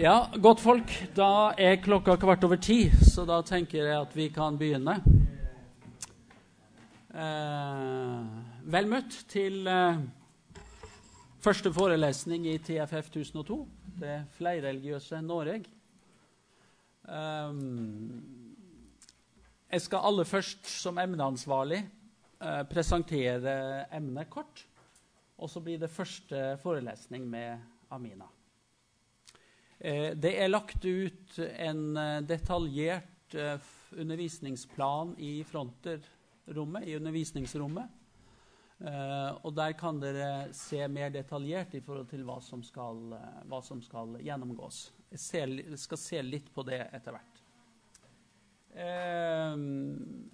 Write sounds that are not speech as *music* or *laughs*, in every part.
Ja, godt folk. Da er klokka kvart over ti, så da tenker jeg at vi kan begynne. Eh, vel møtt til eh, første forelesning i TFF 1002, det flerreligiøse Norge. Eh, jeg skal aller først, som emneansvarlig, eh, presentere emnet kort. Og så blir det første forelesning med Amina. Eh, det er lagt ut en eh, detaljert eh, undervisningsplan i fronterrommet, i undervisningsrommet. og der kan dere se mer detaljert i forhold til hva som skal, hva som skal gjennomgås. Jeg skal se litt på det etter hvert.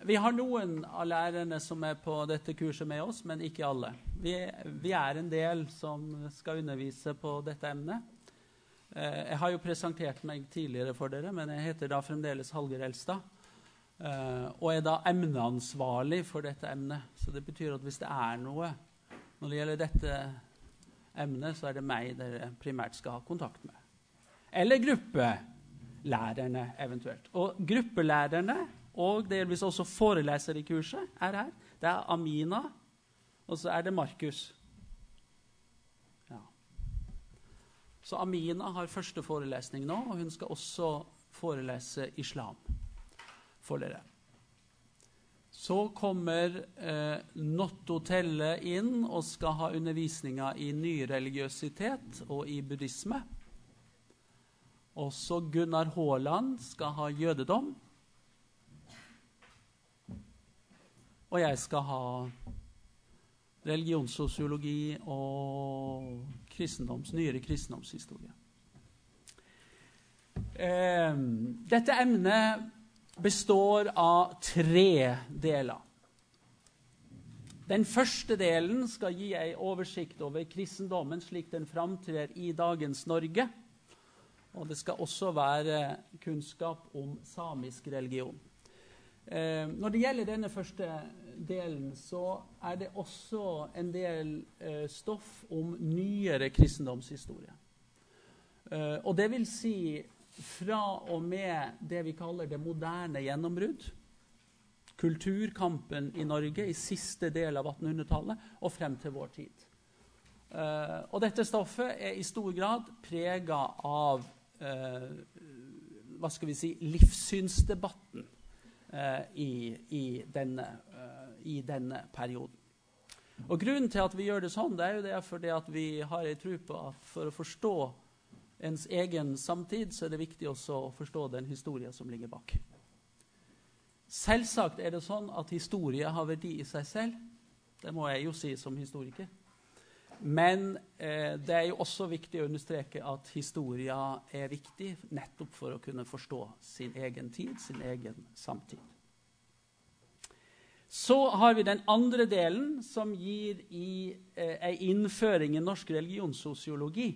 vi har noen av lærerne som er på dette kurset med oss, men ikke alle. Vi er en del som skal undervise på dette emnet. Eh, jeg har jo presentert meg tidligere for dere, men jeg heter da fremdeles Hallgeir Elstad. Eh, og er da emneansvarlig for dette emnet. Så det betyr at hvis det er noe når det gjelder dette emnet, så er det meg dere primært skal ha kontakt med. Eller gruppelærerne eventuelt. Og gruppelærerne og delvis også forelesere i kurset er her. Det er Amina, og så er det Markus. Så Amina har første forelesning nå, og hun skal også forelese islam for dere. Så kommer eh, Notto Telle inn og skal ha undervisninga i nyreligiøsitet og i buddhisme. Også Gunnar Haaland skal ha jødedom. Og jeg skal ha religionssosiologi og kristendoms, nyere kristendomshistorie. Eh, dette emnet består av tre deler. Den første delen skal gi ei oversikt over kristendommen slik den framtrer i dagens Norge. Og det skal også være kunnskap om samisk religion. Eh, når det gjelder denne første delen, så er det også en del eh, stoff om nyere kristendomshistorie. Eh, og det vil si fra og med det vi kaller det moderne gjennombrudd, kulturkampen i Norge i siste del av 1800-tallet og frem til vår tid. Eh, og dette stoffet er i stor grad prega av eh, hva skal vi si, livssynsdebatten i, i, denne, eh, i, denne, perioden. Og Grunnen til at vi gjør det sånn, det er jo det fordi at vi har ei tro på at for å forstå ens egen samtid, så er det viktig også å forstå den historien som ligger bak. Selvsagt er det sånn at historie har verdi i seg selv. Det må jeg jo si som historiker. Men eh, det er jo også viktig å understreke at historia er viktig nettopp for å kunne forstå sin egen tid, sin egen samtid. Så har vi den andre delen, som gir i eh, innføring i norsk religionssosiologi.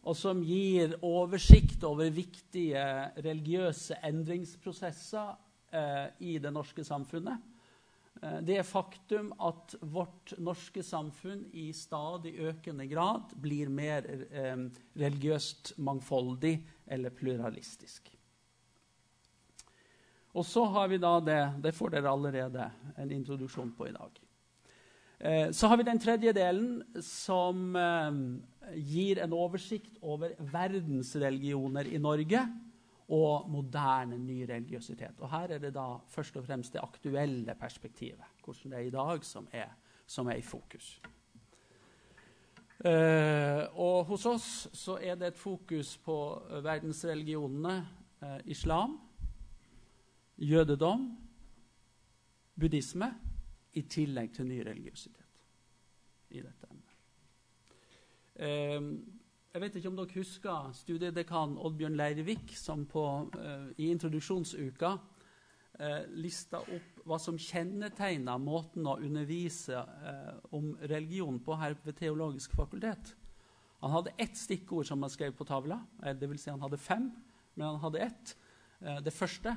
Og som gir oversikt over viktige religiøse endringsprosesser eh, i det norske samfunnet. Eh, det faktum at vårt norske samfunn i stadig økende grad blir mer eh, religiøst mangfoldig eller pluralistisk. Og så har vi da det Det får dere allerede en introduksjon på i dag. Eh, så har vi den tredje delen, som gir en oversikt over verdensreligioner i Norge og moderne ny religiøsitet. Og Her er det da først og fremst det aktuelle perspektivet, hvordan det er i dag, som er, som er i fokus. Uh, og hos oss så er det et fokus på verdensreligionene uh, islam, jødedom, buddhisme, i tillegg til ny religiøsitet i dette emnet. Uh, jeg vet ikke om dere husker studiedekan Oddbjørn Leirvik, som på, uh, i introduksjonsuka uh, lista opp hva som kjennetegna måten å undervise uh, om religion på her ved Teologisk fakultet. Han hadde ett stikkord som han skrev på tavla. Det vil si han hadde fem, men han hadde ett. det første.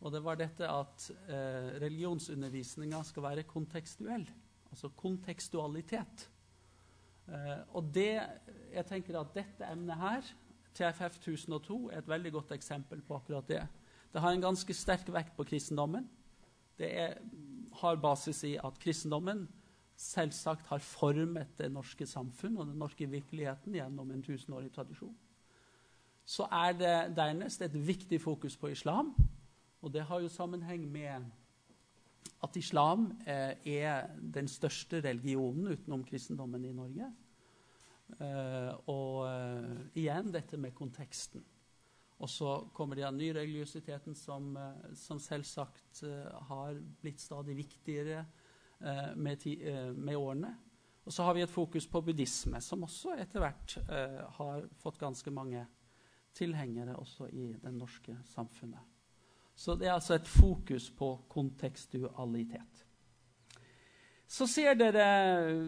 Og det var dette at eh, religionsundervisninga skal være kontekstuell. Altså kontekstualitet. Uh, og det, jeg tenker at dette emnet her TFF 1002 er et veldig godt eksempel på akkurat det. Det har en ganske sterk vekt på kristendommen. Det er, har basis i at kristendommen selvsagt har formet det norske samfunn og den norske virkeligheten gjennom en tusenårig tradisjon. Så er det dernest et viktig fokus på islam. Og det har jo sammenheng med at islam eh, er den største religionen utenom kristendommen i Norge. Eh, og eh, igjen dette med konteksten. Og så kommer det av nyreligiositeten som, eh, som selvsagt eh, har blitt stadig viktigere eh, med, ti, med, årene. Og så har vi et fokus på buddhisme, som også etter hvert har fått ganske mange tilhengere også i det norske samfunnet. Så det er altså et fokus på kontekstualitet. Så ser dere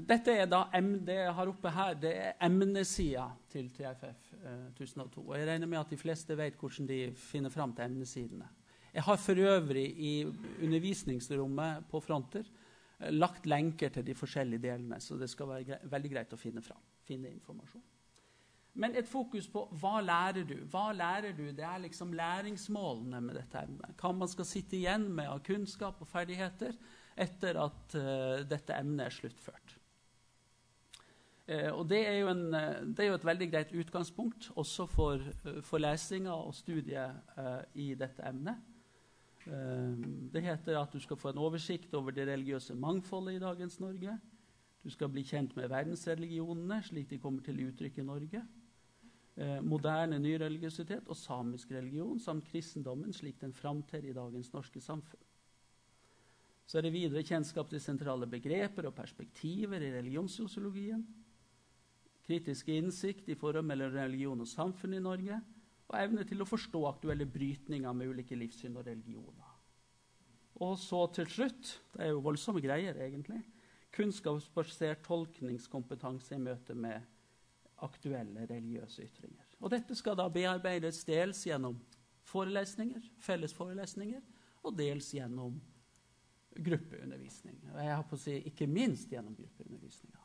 Dette er da det jeg har oppe her, det er emnesida til TFF eh, 1002. Og jeg regner med at de fleste vet hvordan de finner fram til emnesidene. Jeg har for øvrig i undervisningsrommet på Fronter eh, lagt lenker til de forskjellige delene, så det skal være veldig greit å finne fram. Finne informasjon. Men et fokus på hva lærer du? Hva lærer du? Det er liksom læringsmålene med dette emnet. Hva man skal sitte igjen med av kunnskap og ferdigheter etter at uh, dette emnet er sluttført. Uh, og det er, en, uh, det er, jo et veldig greit utgangspunkt også for, for lesinga og studiet i dette emnet. det heter at du skal få en oversikt over det religiøse mangfoldet i dagens Norge. Du skal bli kjent med verdensreligionene slik de kommer til uttrykk i Norge. Moderne nyreligiøsitet og samisk religion samt kristendommen slik den framtrer i dagens norske samfunn. Så er det videre kjennskap til sentrale begreper og perspektiver i religionssosiologien. Kritisk innsikt i forhold mellom religion og samfunn i Norge. Og evne til å forstå aktuelle brytninger med ulike livssyn og religioner. Og så til slutt Det er jo voldsomme greier, egentlig. Kunnskapsbasert tolkningskompetanse i møte med aktuelle religiøse ytringer. Og dette skal da bearbeides dels gjennom forelesninger, fellesforelesninger, og dels gjennom gruppeundervisning. Jeg har på å si ikke minst gjennom gruppeundervisninga.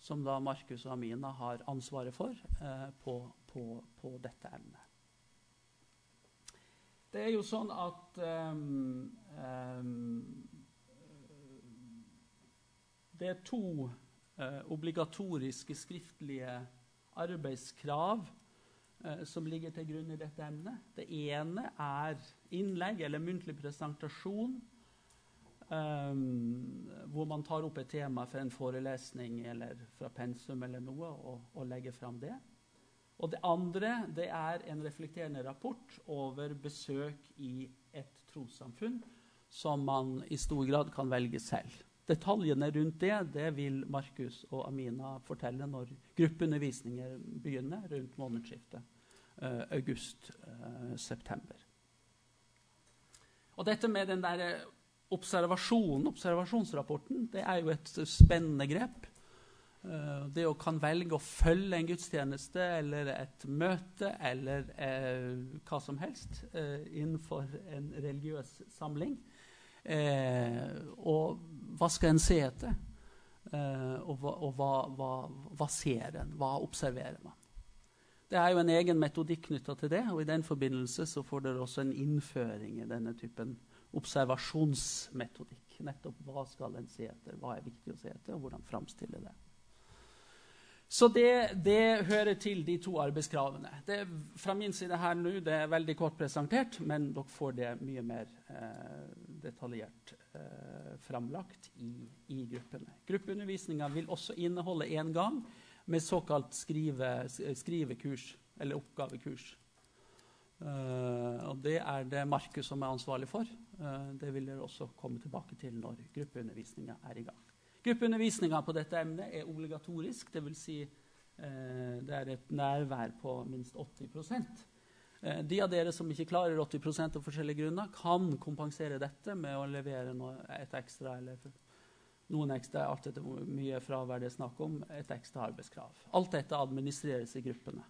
Som da Markus og Amina har ansvaret for eh, på, på, på, dette emnet. Det er jo sånn at um, um, Det er to obligatoriske skriftlige arbeidskrav uh, som ligger til grunn i dette emnet. Det ene er innlegg eller muntlig presentasjon Um, hvor man tar opp et tema for en forelesning eller fra pensum eller noe, og, og legger fram det. Og det andre det er en reflekterende rapport over besøk i et trossamfunn som man i stor grad kan velge selv. Detaljene rundt det det vil Markus og Amina fortelle når gruppeundervisninger begynner rundt månedsskiftet eh, august-september. Uh, og dette med den der observasjonen, observasjonsrapporten, det er jo et spennende grep. Uh, det å kan velge å følge en gudstjeneste eller et møte eller eh, hva som helst eh, innenfor en religiøs samling. Og hva skal en se etter? og, hva, og hva, hva, hva, ser en? Hva observerer man? Det er jo en egen metodikk knytta til det, og i den forbindelse så får dere også en innføring i denne typen observasjonsmetodikk. Nettopp hva skal en se etter, hva er viktig å se etter, og hvordan framstille det. Så det, det, hører til de to arbeidskravene. Det, fra min side her nå, det er veldig kort presentert, men dere får det mye mer eh, detaljert eh, framlagt i, i, gruppene. Gruppeundervisninga vil også inneholde en gang med såkalt skrive, skrivekurs, eller oppgavekurs. Uh, og det er det Markus som er ansvarlig for. Uh, det vil dere også komme tilbake til når gruppeundervisninga er i gang. Gruppeundervisninga på dette emnet er obligatorisk, dvs. Si, uh, det er et nærvær på minst 80 uh, De av dere som ikke klarer 80% av forskjellige grunner, kan kompensere dette med å levere noe, et ekstra eller noen ekstra, alt etter hvor mye fravær det er snakk om, et ekstra arbeidskrav. Alt dette administreres i gruppene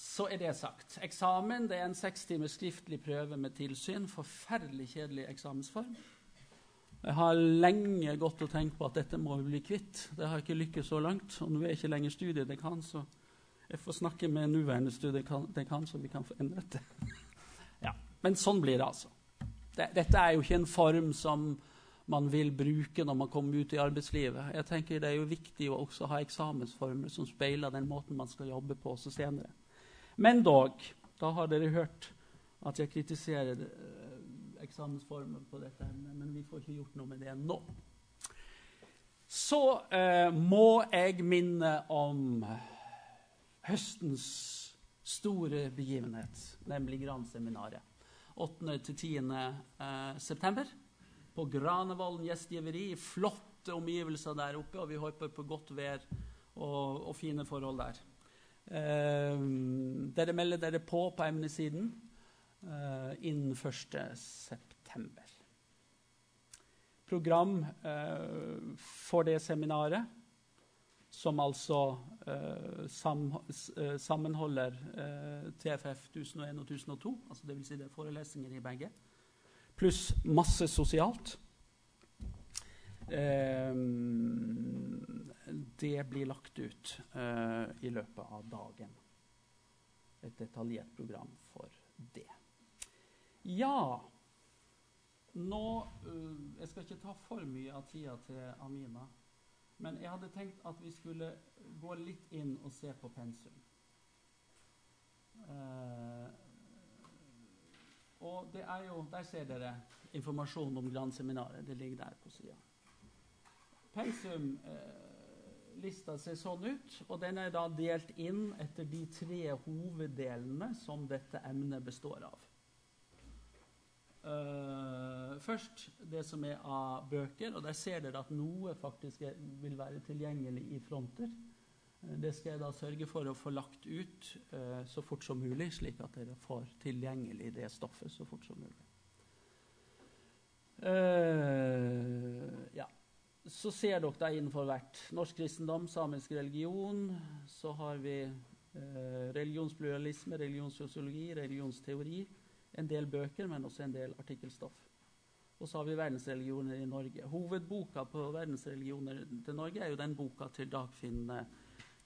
så er det sagt. Eksamen det er en seks timers skriftlig prøve med tilsyn. Forferdelig kjedelig eksamensform. Jeg har lenge gått og tenkt på at dette må vi bli kvitt. Det har ikke lykkes så langt. Og nå er ikke lenger studiedekan, så Jeg får snakke med nåværende studiedekan, så vi kan få endret det. *laughs* ja, Men sånn blir det, altså. Dette er jo ikke en form som man vil bruke når man kommer ut i arbeidslivet. Jeg tenker Det er jo viktig å også ha eksamensformer som speiler den måten man skal jobbe på også senere. Men dog, da har dere hørt at jeg kritiserer uh, eksamensformen på dette emnet, men vi får ikke gjort noe med det nå. Så eh, må jeg minne om høstens store begivenhet, nemlig Granseminaret. 8.-10. Eh, september på Granevollen gjestgiveri. Flotte omgivelser der oppe, og vi håper på godt vær og, og fine forhold der. Eh, dere melder dere på på emnesiden eh, innen 1.9. Program eh, for det seminaret som altså eh, sam, eh, sammenholder eh, TFF 1001 og 1002, altså dvs. Si det er forelesninger i begge, pluss masse sosialt. Eh, det blir lagt ut eh, i løpet av dagen. Et detaljert program for det. Ja Nå uh, Jeg skal ikke ta for mye av tida til Amina. Men jeg hadde tenkt at vi skulle gå litt inn og se på pensum. Uh, og det er jo, Der ser dere informasjon om Grand-seminaret. Det ligger der på sida. Pensum uh, lista ser sånn ut, og den er da delt inn etter de tre hoveddelene som dette emnet består av. Uh, først det som er av bøker, og der ser dere at noe faktisk er, vil være tilgjengelig i fronter. Uh, det skal jeg da sørge for å få lagt ut uh, så fort som mulig, slik at dere får tilgjengelig det stoffet så fort som mulig. ja. Så ser dere da innenfor hvert norsk kristendom, samisk religion, så har vi religionspluralisme, religionssosiologi, religionsteori en del bøker, men også en del artikkelstoff. Og så har vi verdensreligioner i Norge. Hovedboka på verdensreligioner til Norge er jo den boka til Dagfinn,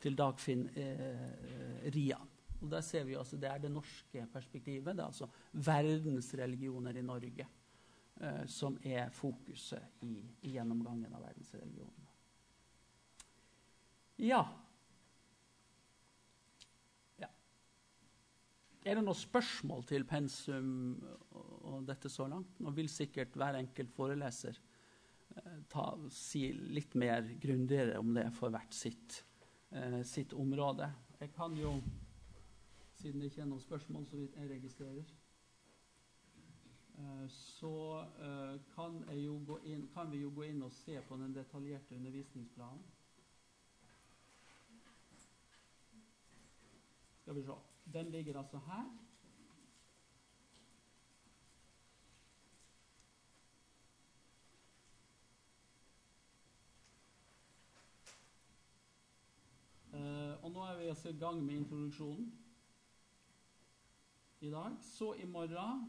til Dagfinn eh, Rian. Og der ser vi altså, Det er det norske perspektivet. Det er altså verdensreligioner i Norge eh, som er fokuset i, i gjennomgangen av verdensreligionene. Ja, Er det noen spørsmål til pensum og dette så langt? Nå vil sikkert hver enkelt foreleser eh, ta, si litt mer grundigere om det for hvert sitt, eh, sitt, område. Jeg kan jo, siden det ikke er noen spørsmål vidt jeg registrerer, eh, så kan, inn, kan, vi jo gå inn og se på den detaljerte undervisningsplanen. Skal vi se. Den ligger altså her. Uh, og nå er vi altså i gang med introduksjonen i dag. Så i morgen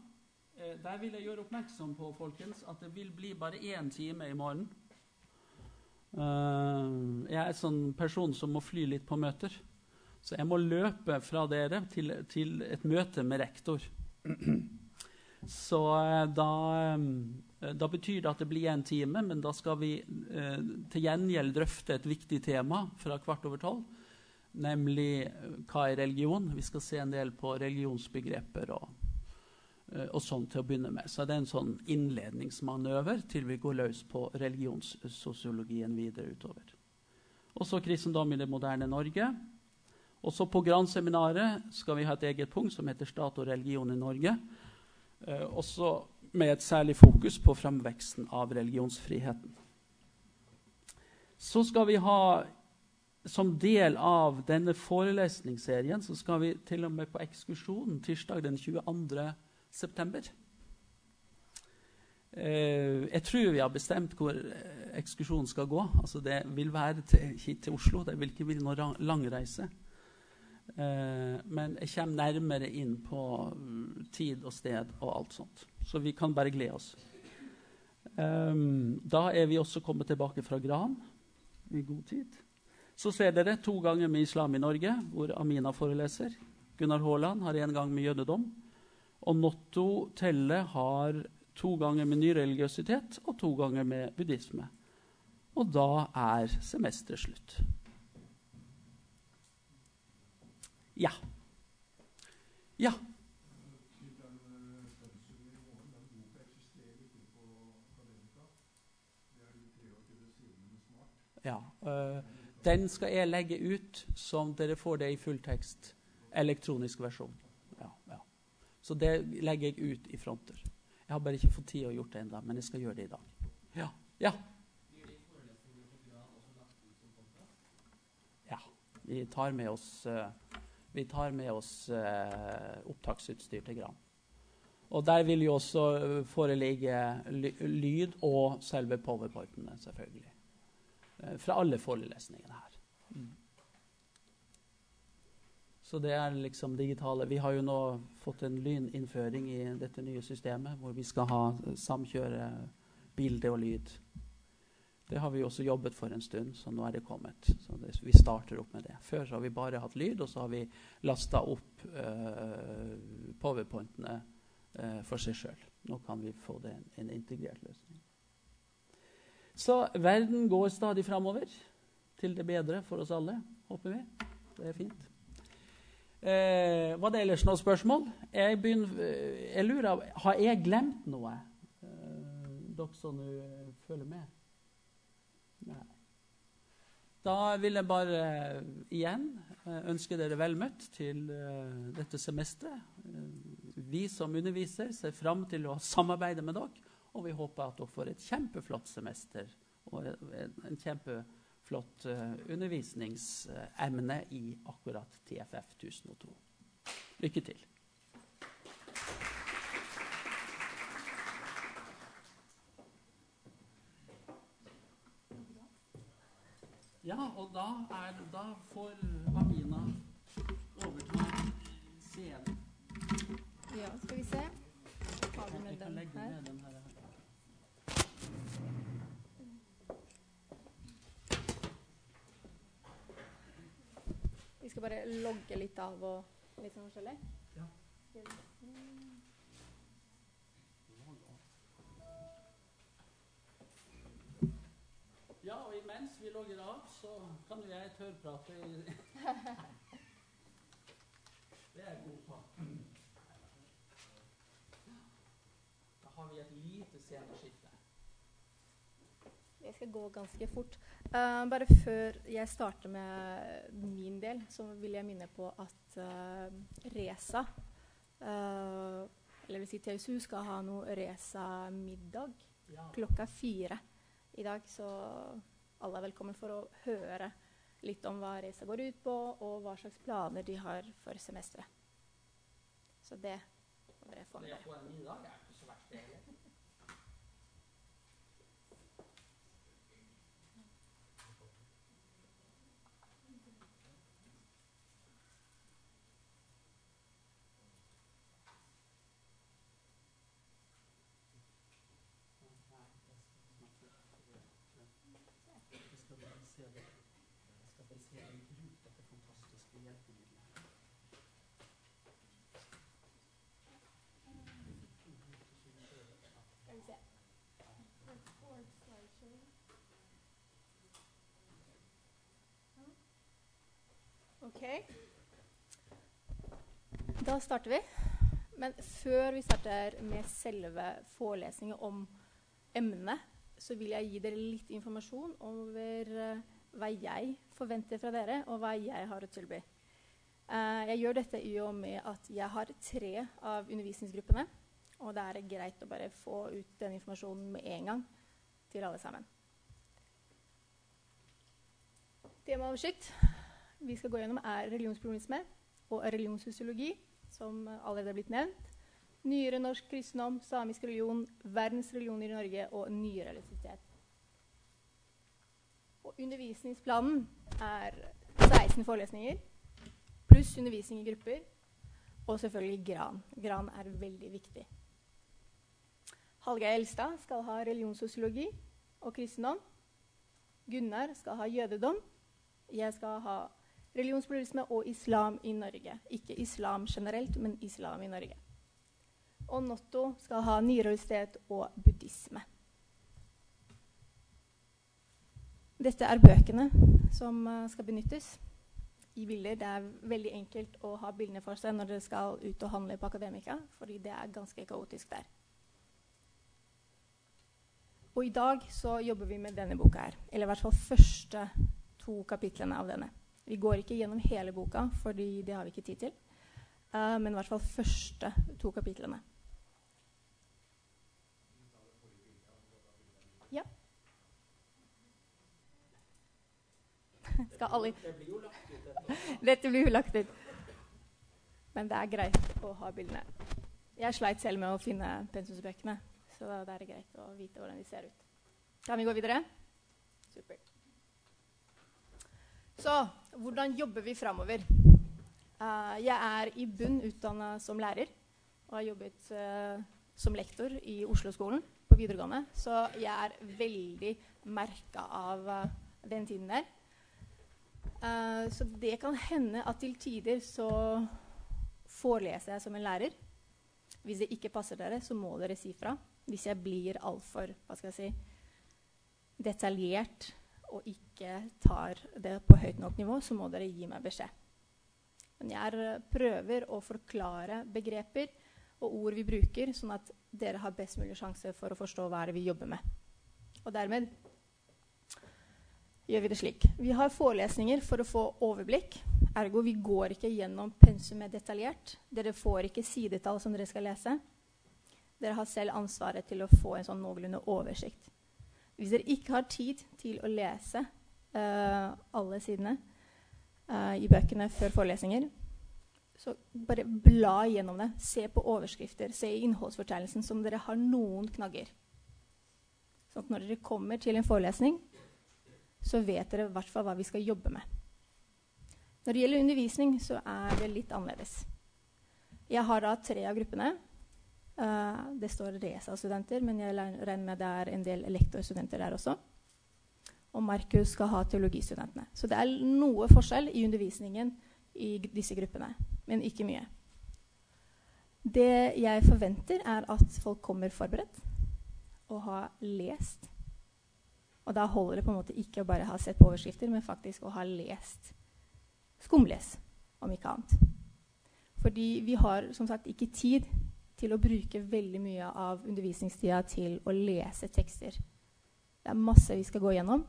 uh, Der vil jeg gjøre oppmerksom på folkens, at det vil bli bare én time i morgen. Uh, jeg er en sånn person som må fly litt på møter. Så jeg må løpe fra dere til, til et møte med rektor. Så eh, da, eh, da, betyr det at det blir en time, men da skal vi eh, til gjengjeld drøfte et viktig tema fra kvart over tolv. Nemlig eh, hva er religion? Vi skal se en del på religionsbegreper og, og sånn til å begynne med. Så det er en sånn innledningsmanøver til vi går løs på religionssosiologien videre utover. Og så kristendom i det moderne Norge. Også på Gran-seminaret skal vi ha et eget punkt som heter 'Stat og religion i Norge'. Eh, også med et særlig fokus på fremveksten av religionsfriheten. Så skal vi ha som del av denne forelesningsserien så skal vi til og med på ekskursjon tirsdag den 22. september. Eh, jeg tror vi har bestemt hvor eh, ekskursjonen skal gå. Altså det vil være til, hit til Oslo. Det vil ikke bli noen lang reise. Eh, men jeg kommer nærmere inn på mm, tid og sted og alt sånt. Så vi kan bare glede oss. Um, da er vi også kommet tilbake fra Gran i god tid. Så ser dere to ganger med islam i Norge, hvor Amina foreleser. Gunnar Haaland har én gang med jødedom. Og Notto Telle har to ganger med nyreligiøsitet og to ganger med buddhisme. Og da er semesteret slutt. Ja. Ja. Ja. Øh, den skal jeg legge ut som dere får det i fulltekst. Elektronisk versjon. Ja, ja. Så det legger jeg ut i fronter. Jeg har bare ikke fått tid å gjøre det ennå, men jeg skal gjøre det i dag. Ja. ja. Ja. Vi tar med oss, uh, vi tar med oss uh, opptaksutstyr til Gran. Og der vil jo også foreligge lyd og selve powerpointene, selvfølgelig. Eh, fra alle forelesningene her. Mm. Så det er liksom digitale. Vi har jo nå fått en lyninnføring i dette nye systemet, hvor vi skal ha samkjøre bilde og lyd. Det har vi også jobbet for en stund, så nå er det kommet. Så det, vi starter opp med det. Før har vi bare hatt lyd, og så har vi lasta opp uh, powerpointene uh, for seg sjøl. Nå kan vi få det en, en integrert løsning. Så verden går stadig framover til det bedre for oss alle, håper vi. Det er fint. Uh, var det ellers noen spørsmål? Jeg, begynner, eh, jeg lurer Har jeg glemt noe? Eh, dere som nå eh, følger med? Da vil jeg bare uh, igjen uh, ønske dere vel møtt til uh, dette semesteret. vi som underviser, ser fram til å samarbeide med dere. Og vi håper at dere får et kjempeflott semester og en kjempeflott undervisningsemne i akkurat TFF 1002. Lykke til. Ja, og da, er, da får Amina overta scenen. Ja, skal vi se. Har du med den her? Vi skal bare logge litt av og litt sånn forskjellig. Ja. Ja, og imens vi logger av, så kan jo jeg tørrprate. *laughs* Det er jeg god på. Da har vi et lite sceneskifte. Jeg skal gå ganske fort. Uh, bare før jeg starter med min del, så vil jeg minne på at uh, Reza uh, Eller vil si TSU skal ha noe Reza-middag ja. klokka fire i dag. Så alle er velkommen for å høre litt om hva reisa går ut på, og hva slags planer de har for semesteret. Så det må dere få med dere. Ok. Da starter vi. Men før vi starter med selve forelesningen om emnet, så vil jeg gi dere litt informasjon over uh, hva jeg forventer fra dere, og hva jeg har å tilby. Uh, jeg gjør dette i og med at jeg har tre av undervisningsgruppene. Og det er greit å bare få ut den informasjonen med en gang til alle sammen. Temaoversikt vi skal gå gjennom, er religionsproblematisme og religionssosiologi, som allerede er blitt nevnt. Nyere norsk kristendom, samisk religion, verdens religioner i Norge og nyere elektrisitet. Og undervisningsplanen er 16 forelesninger pluss undervisning i grupper. Og selvfølgelig Gran. Gran er veldig viktig. Hallgeir Elstad skal ha religionssosiologi og kristendom. Gunnar skal ha jødedom. Jeg skal ha religionspluralisme og islam i Norge. Ikke islam generelt, men islam i Norge. Og Notto skal ha nyreligiøsitet og buddhisme. Dette er bøkene som uh, skal benyttes i bilder. Det er veldig enkelt å ha bildene for seg når dere skal ut og handle på Akademika, fordi det er ganske kaotisk der. Og i dag så jobber vi med denne boka her. Eller i hvert fall første to kapitlene av denne. Vi går ikke gjennom hele boka, fordi det har vi ikke tid til. Uh, men i hvert fall første to kapitlene. Ja. *laughs* Skal alle Dette blir jo lagt ut. Men det er greit å ha bildene. Jeg sleit selv med å finne pensumsbøkene, så det er greit å vite hvordan de ser ut. Kan vi gå videre? Supert. Så hvordan jobber vi framover? Uh, jeg er i bunn utdanna som lærer og har jobbet uh, som lektor i Oslo-skolen på videregående. Så jeg er veldig merka av uh, den tiden der. så det kan hende at til tider så foreleser jeg som en lærer. Hvis det ikke passer dere, så må dere si fra. Hvis jeg blir altfor si, detaljert og ikke tar det på høyt nok nivå, så må dere gi meg beskjed. Men jeg prøver å forklare begreper og ord vi bruker, sånn at dere har best mulig sjanse for å forstå hva vi jobber med. Og dermed gjør vi det slik. Vi har forelesninger for å få overblikk. Ergo vi går ikke gjennom pensumet detaljert. Dere får ikke sidetall som dere skal lese. Dere har selv ansvaret til å få en sånn noenlunde oversikt. Hvis dere ikke har tid til å lese alle sidene uh, i bøkene før forelesninger, så bare bla gjennom det. Se på overskrifter. Se i innholdsfortegnelsen som dere har noen knagger. Sånn at når dere kommer til en forelesning, så vet dere i hvert fall hva vi skal jobbe med. Når det gjelder undervisning, så er det litt annerledes. Jeg har da tre av gruppene. Uh, det står RESA-studenter, men jeg regner med det er en del lektorstudenter der også. Og Markus skal ha teologistudentene. Så det er noe forskjell i undervisningen i disse gruppene, men ikke mye. Det jeg forventer, er at folk kommer forberedt og har lest. Og da holder det på en måte ikke å bare ha sett på overskrifter, men faktisk å ha lest. Skumles, om ikke annet. Fordi vi har som sagt ikke tid til å bruke veldig mye av undervisningstida til å lese tekster. Det er masse vi skal gå gjennom.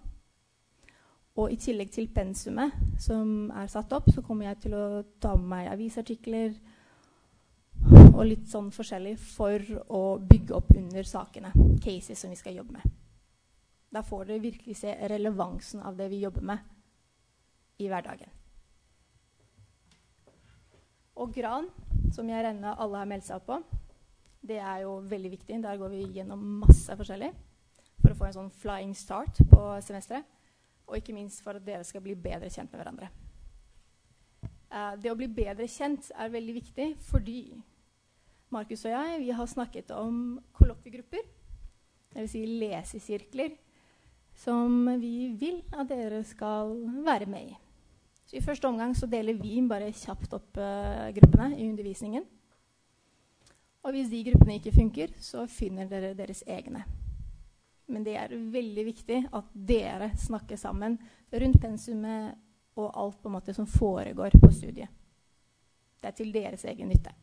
Og i tillegg til pensumet som er satt opp, så kommer jeg til å ta med meg avisartikler og litt sånn forskjellig for å bygge opp under sakene, cases som vi skal jobbe med. Da får dere virkelig se relevansen av det vi jobber med i hverdagen. Og Gran som jeg regner alle har meldt seg opp på. Det er jo veldig viktig. Der går vi gjennom masse forskjellig for å få en sånn flying start på semesteret. Og ikke minst for at dere skal bli bedre kjent med hverandre. Uh, det å bli bedre kjent er veldig viktig fordi Markus og jeg vi har snakket om kollokviegrupper, dvs. Si lesesirkler, som vi vil at dere skal være med i. Så I første omgang så deler vi bare kjapt opp uh, gruppene i undervisningen. Og hvis de gruppene ikke funker, så finner dere deres egne. Men det er veldig viktig at dere snakker sammen rundt pensumet og alt på en måte som foregår på studiet. Det er til deres egen nytte.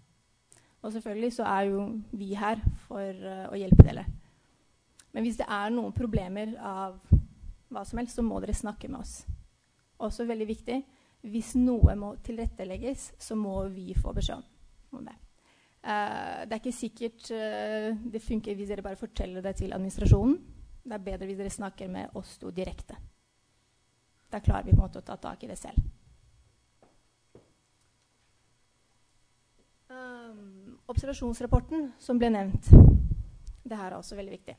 Og selvfølgelig så er jo vi her for uh, å hjelpe dere. Men hvis det er noen problemer av hva som helst, så må dere snakke med oss. Også veldig viktig hvis noe må tilrettelegges, så må vi få beskjed om det. Uh, det er ikke sikkert uh, det funker hvis dere bare forteller det til administrasjonen. Det er bedre hvis dere snakker med oss to direkte. Da klarer vi på en måte å ta tak i det selv. Um, observasjonsrapporten som ble nevnt, det her er også veldig viktig.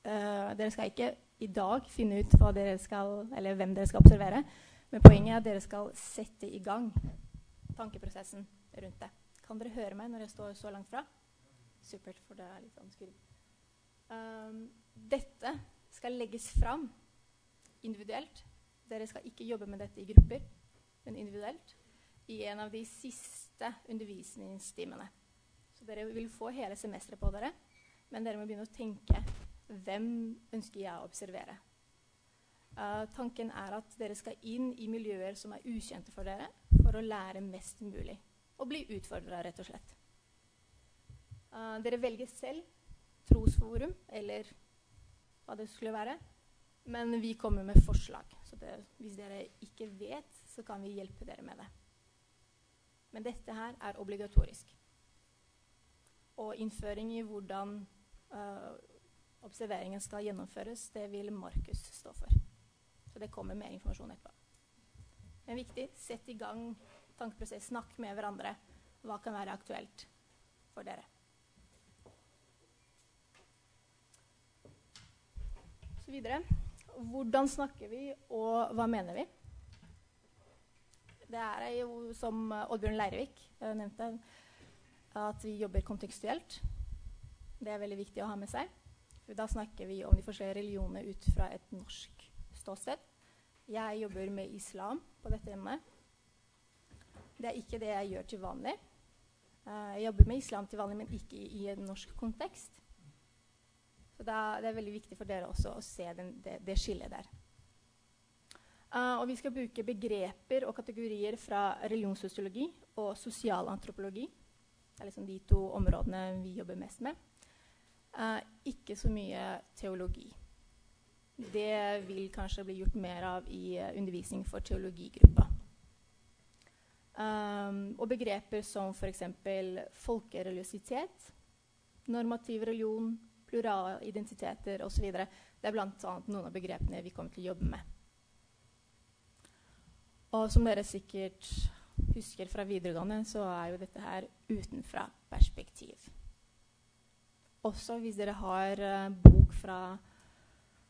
Uh, dere skal ikke i dag finne ut dere skal, hvem dere skal observere. Men poenget er at dere skal sette i gang tankeprosessen rundt det. Kan dere høre meg når jeg står så langt fra? Supert, for det er litt sånn dette skal legges fram individuelt. dere skal ikke jobbe med dette i grupper, men individuelt, i en av de siste undervisningstimene. Så dere vil få hele semesteret på dere, men dere må begynne å tenke hvem ønsker jeg å observere. Uh, tanken er at dere skal inn i miljøer som er ukjente for dere, for å lære mest mulig. Og bli utfordra, rett og slett. Uh, dere velger selv trosforum, eller hva det skulle være. Men vi kommer med forslag. Så det, hvis dere ikke vet, så kan vi hjelpe dere med det. Men dette her er obligatorisk. Og innføring i hvordan uh, observeringen skal gjennomføres, det vil Markus stå for. Så det kommer mer informasjon etterpå. Men viktig, sett i gang tankeprosess. Snakk med hverandre. Hva kan være aktuelt for dere? Videre. Hvordan snakker vi, og hva mener vi? Det er jo, som Oddbjørn Leirvik nevnte, at vi jobber kontekstuelt. Det er veldig viktig å ha med seg. For da snakker vi om de forskjellige religionene ut fra et norsk ståsted. Jeg jobber med islam på dette emnet. Det er ikke det jeg gjør til vanlig. Uh, jeg jobber med islam til vanlig, men ikke i en norsk kontekst. Så da, det er veldig viktig for dere også å se den, det, det, skillet der. Uh, og vi skal bruke begreper og kategorier fra religionssosiologi og sosialantropologi. Det er liksom de to områdene vi jobber mest med. Uh, ikke så mye teologi. Det vil kanskje bli gjort mer av i uh, undervisning for teologigruppa. Um, og begreper som f.eks. folkereligiositet, normativ religion, plurale identiteter osv. Det er bl.a. noen av begrepene vi kommer til å jobbe med. Og som dere sikkert husker fra videregående, så er jo dette her utenfra perspektiv. Også hvis dere har uh, bok fra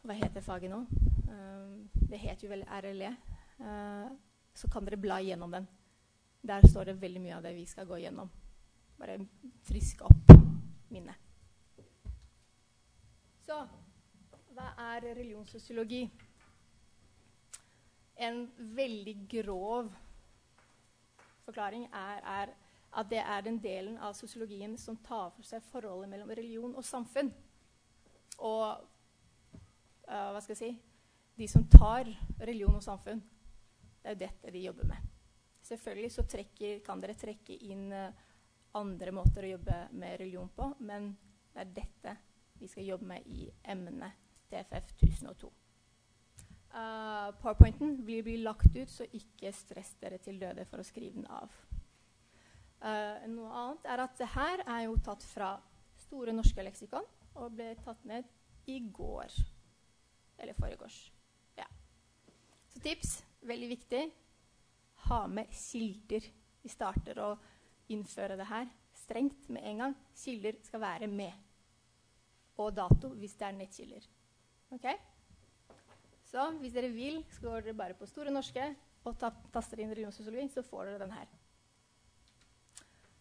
Hva heter faget nå? Uh, det heter jo vel RLE. Uh, så kan dere bla gjennom den. Der står det veldig mye av det vi skal gå gjennom. Bare friske opp minnet. Så hva er religionssosiologi? En veldig grov forklaring er, er, at det er den delen av sosiologien som tar for seg forholdet mellom religion og samfunn. Og uh, hva skal jeg si De som tar religion og samfunn, det er jo dette de jobber med. Selvfølgelig så trekker, kan dere trekke inn uh, andre måter å jobbe med religion på, men det er dette vi skal jobbe med i emnet TFF 1002. Uh, Powerpointen vil bli lagt ut, så ikke stress dere til døde for å skrive den av. Uh, noe annet er at det her er jo tatt fra Store norske leksikon og ble tatt ned i går. Eller foregårs. Ja. Så tips, veldig viktig, ha med kilder. Vi starter å innføre det her strengt med en gang. Kilder skal være med og dato hvis det er nettkilder. Okay? Så hvis dere vil, så går dere bare på Store norske og taster inn religionssosiologi, så får dere den her.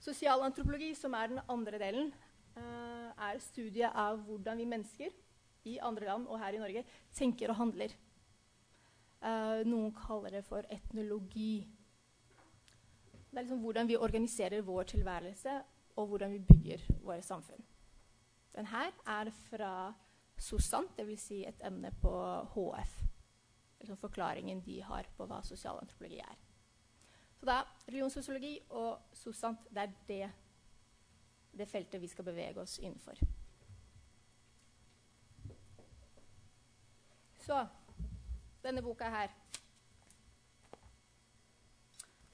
Sosialantropologi, som er den andre delen, uh, er studiet av hvordan vi mennesker i andre land og her i Norge tenker og handler. Uh, noen kaller det for etnologi. Det er liksom hvordan vi organiserer vår tilværelse, og hvordan vi bygger våre samfunn. Den her er fra SOSANT, dvs. Si et emne på HF. Liksom forklaringen de har på hva sosialantropologi er. Så da, Religionssosiologi og SOSANT det er det, det feltet vi skal bevege oss innenfor. Så denne boka her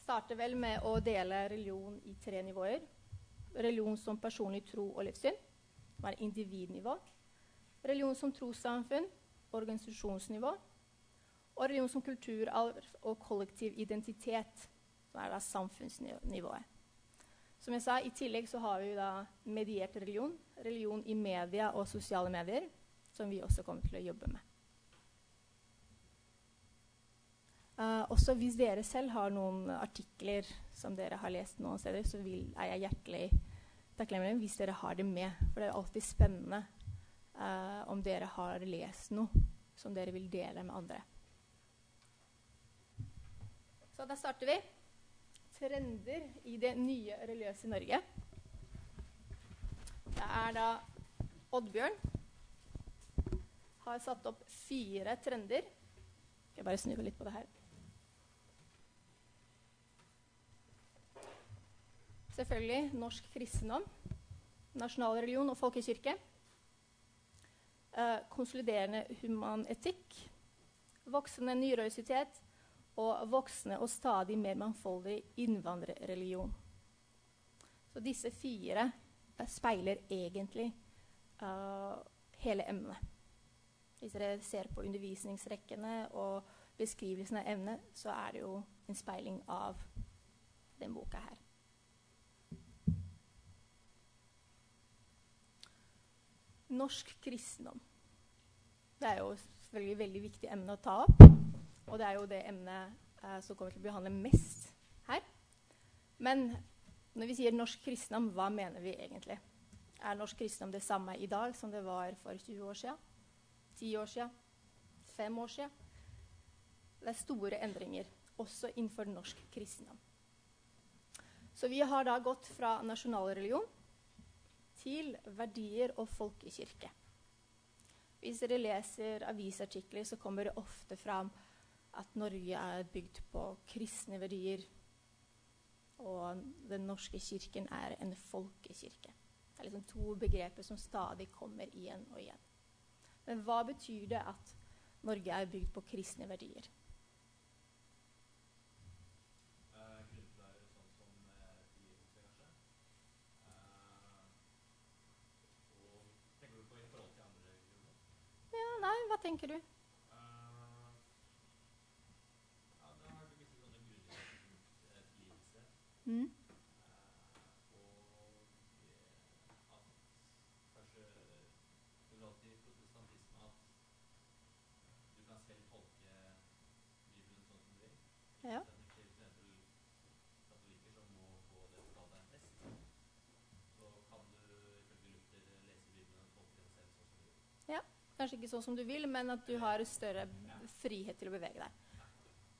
starter vel med å dele religion i tre nivåer. Religion som personlig tro og livssyn som er individnivå. Religion som trossamfunn, organisasjonsnivå. Og religion som kulturarv og kollektiv identitet, som er da samfunnsnivået. Som jeg sa, I tillegg så har vi da mediert religion, religion i media og sosiale medier, som vi også kommer til å jobbe med. Uh, også hvis dere selv har noen artikler som dere har lest noen steder, så vil, er jeg hjertelig takknemlig hvis dere har det med. For det er alltid spennende uh, om dere har lest noe som dere vil dele med andre. Så da starter vi. Trender i det nye religiøse Norge. Det er da Oddbjørn har satt opp fire trender. Skal jeg bare snu litt på det her. Selvfølgelig norsk kristendom, nasjonal religion og folkekirke. Eh, konsoliderende humanetikk, voksende nyrøysitet og voksende og stadig mer mangfoldig innvandrerreligion. Så disse fire uh, speiler egentlig uh, hele emnet. Hvis dere ser på undervisningsrekkene og beskrivelsen av emnet, så er det jo en speiling av den boka her. Norsk kristendom. Det er jo selvfølgelig et veldig viktig emne å ta opp. Og det er jo det emnet eh, som kommer til å behandle mest her. Men når vi sier norsk kristendom, hva mener vi egentlig? Er norsk kristendom det samme i dag som det var for 20 år siden? 10 år siden? 5 år siden? Det er store endringer også innenfor norsk kristendom. Så vi har da gått fra nasjonalreligion til verdier og folkekirke. Hvis dere leser avisartikler, så kommer det ofte fram at Norge er bygd på kristne verdier. Og den norske kirken er en folkekirke. Det er liksom to begreper som stadig kommer igjen og igjen. Men hva betyr det at Norge er bygd på kristne verdier? Ja, nei, hva tenker du? Mm. Ja. Kanskje ikke sånn som du vil, men at du har større frihet til å bevege deg.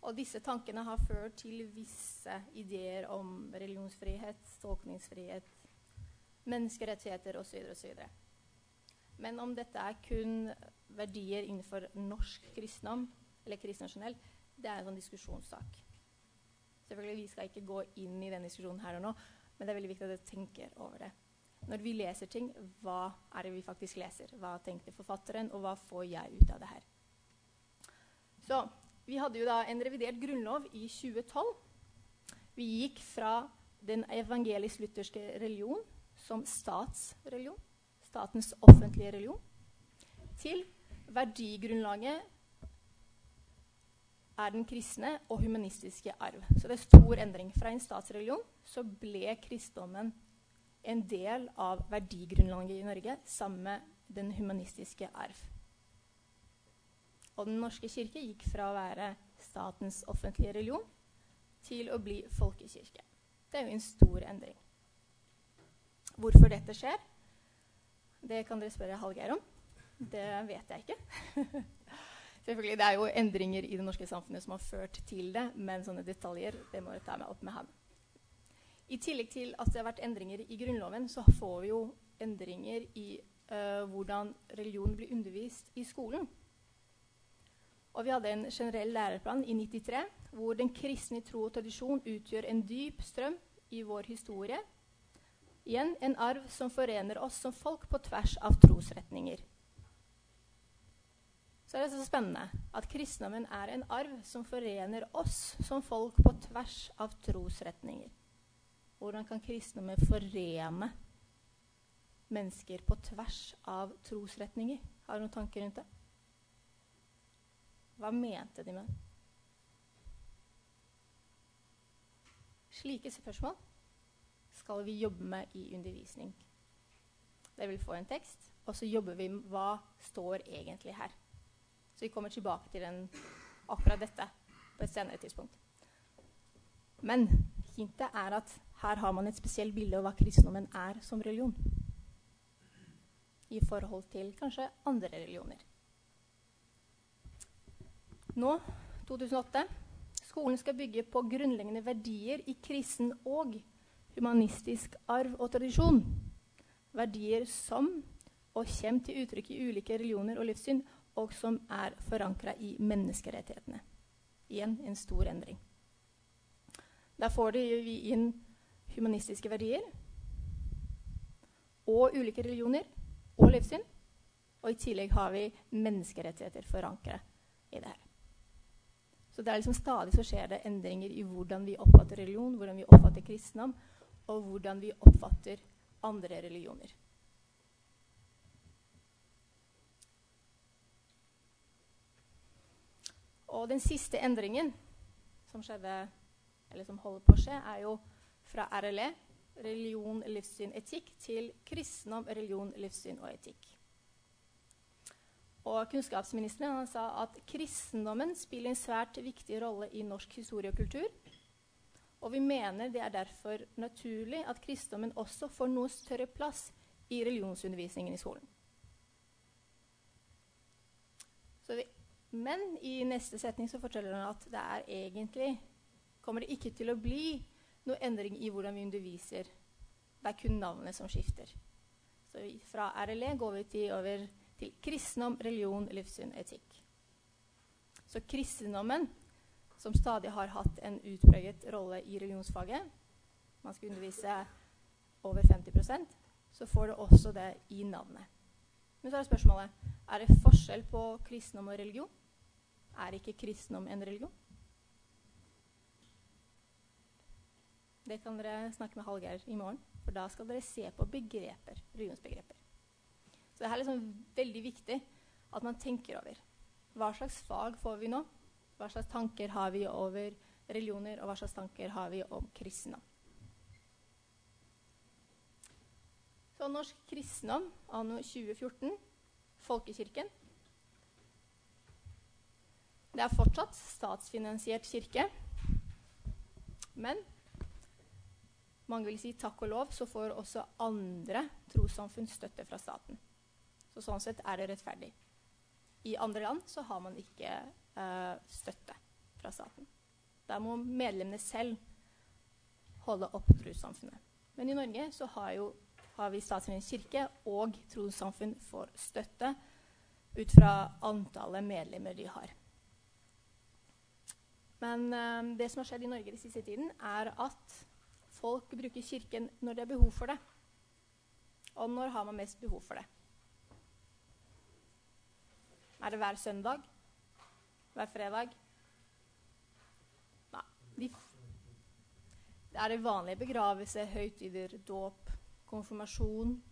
Og disse tankene har ført til visse ideer om religionsfrihet, tolkningsfrihet, menneskerettigheter osv. osv. Men om dette er kun verdier innenfor norsk kristendom, eller kristendom generelt, det er en sånn diskusjonssak. Selvfølgelig, Vi skal ikke gå inn i den diskusjonen her og nå, men det er veldig viktig at dere tenker over det. Når vi leser ting, hva er det vi faktisk leser? Hva tenkte forfatteren, og hva får jeg ut av det her? Så vi hadde jo da en revidert grunnlov i 2012. Vi gikk fra den evangelisk-lutherske religion som statsreligion, statens offentlige religion, til verdigrunnlaget er den kristne og humanistiske arv. Så det er stor endring. Fra en statsreligion så ble kristendommen en del av verdigrunnlaget i Norge sammen med den humanistiske arv. Og Den norske kirke gikk fra å være statens offentlige religion til å bli folkekirke. Det er jo en stor endring. Hvorfor dette skjer, det kan dere spørre Hallgeir om. Det vet jeg ikke. *laughs* Selvfølgelig, Det er jo endringer i det norske samfunnet som har ført til det, men sånne detaljer det må jeg ta meg opp med ham. I tillegg til at det har vært endringer i Grunnloven, så får vi jo endringer i uh, hvordan religion blir undervist i skolen. Og vi hadde en generell læreplan i 93 hvor den kristne tro og tradisjon utgjør en dyp strøm i vår historie. Igjen en arv som forener oss som folk på tvers av trosretninger. Så er det så spennende at kristendommen er en arv som forener oss som folk på tvers av trosretninger. Hvordan kan kristendommen forene mennesker på tvers av trosretninger? Har du noen tanker rundt det? Hva mente de med det? Slike spørsmål skal vi jobbe med i undervisning. Det vil få en tekst, og så jobber vi med hva står egentlig her. Så vi kommer tilbake til den, akkurat dette på et senere tidspunkt. Men hintet er at her har man et spesielt bilde av hva kristendommen er som religion. I forhold til kanskje andre religioner. Nå, 2008, Skolen skal bygge på grunnleggende verdier i kristen og humanistisk arv og tradisjon. Verdier som og kommer til uttrykk i ulike religioner og livssyn, og som er forankra i menneskerettighetene. Igjen en stor endring. Der får vi inn humanistiske verdier og ulike religioner og livssyn. Og i tillegg har vi menneskerettigheter forankret i det her. Så det er liksom stadig så skjer det endringer i hvordan vi oppfatter religion, hvordan vi oppfatter kristendom, og hvordan vi oppfatter andre religioner. Og den siste endringen som skjedde, eller som holder på å skje, er jo fra RLE, religion, livssyn, etikk, til kristendom, religion, livssyn og etikk. Og Kunnskapsministeren sa at kristendommen spiller en svært viktig rolle i norsk historie og kultur. Og vi mener det er derfor naturlig at kristendommen også får noe større plass i religionsundervisningen i skolen. Vi, men i neste setning så forteller hun at det er egentlig kommer det ikke til å bli noe endring i hvordan vi underviser. Det er kun navnet som skifter. Så fra RLE går vi til, over til kristendom, religion, livssyn, etikk. Så kristendommen, som stadig har hatt en utpreget rolle i religionsfaget Man skal undervise over 50% så får det også det i navnet. Men så er spørsmålet er det forskjell på kristendom og religion. Er ikke kristendom en religion? Det kan dere snakke med Hallgeir i morgen, for da skal dere se på begreper, religionsbegreper. Så det er liksom veldig viktig at man tenker over hva slags fag får vi nå? Hva slags tanker har vi over religioner, og hva slags tanker har vi om kristendom? Så norsk kristendom anno 2014, folkekirken. Det er fortsatt statsfinansiert kirke, men mange vil si takk og lov, så får også andre trossamfunn støtte fra staten. Så sånn sett er det rettferdig. I andre land så har man ikke uh, støtte fra staten. Der må medlemmene selv holde opp trossamfunnet. Men i Norge så har, jo, har vi Statsministerens kirke og trossamfunn får støtte ut fra antallet medlemmer de har. Men uh, det som har skjedd i Norge den siste tiden, er at folk bruker Kirken når det er behov for det. Og når har man mest behov for det? Er det hver søndag? Hver fredag? Nei. De det er det vanlige begravelse, høytider, dåp, konfirmasjon.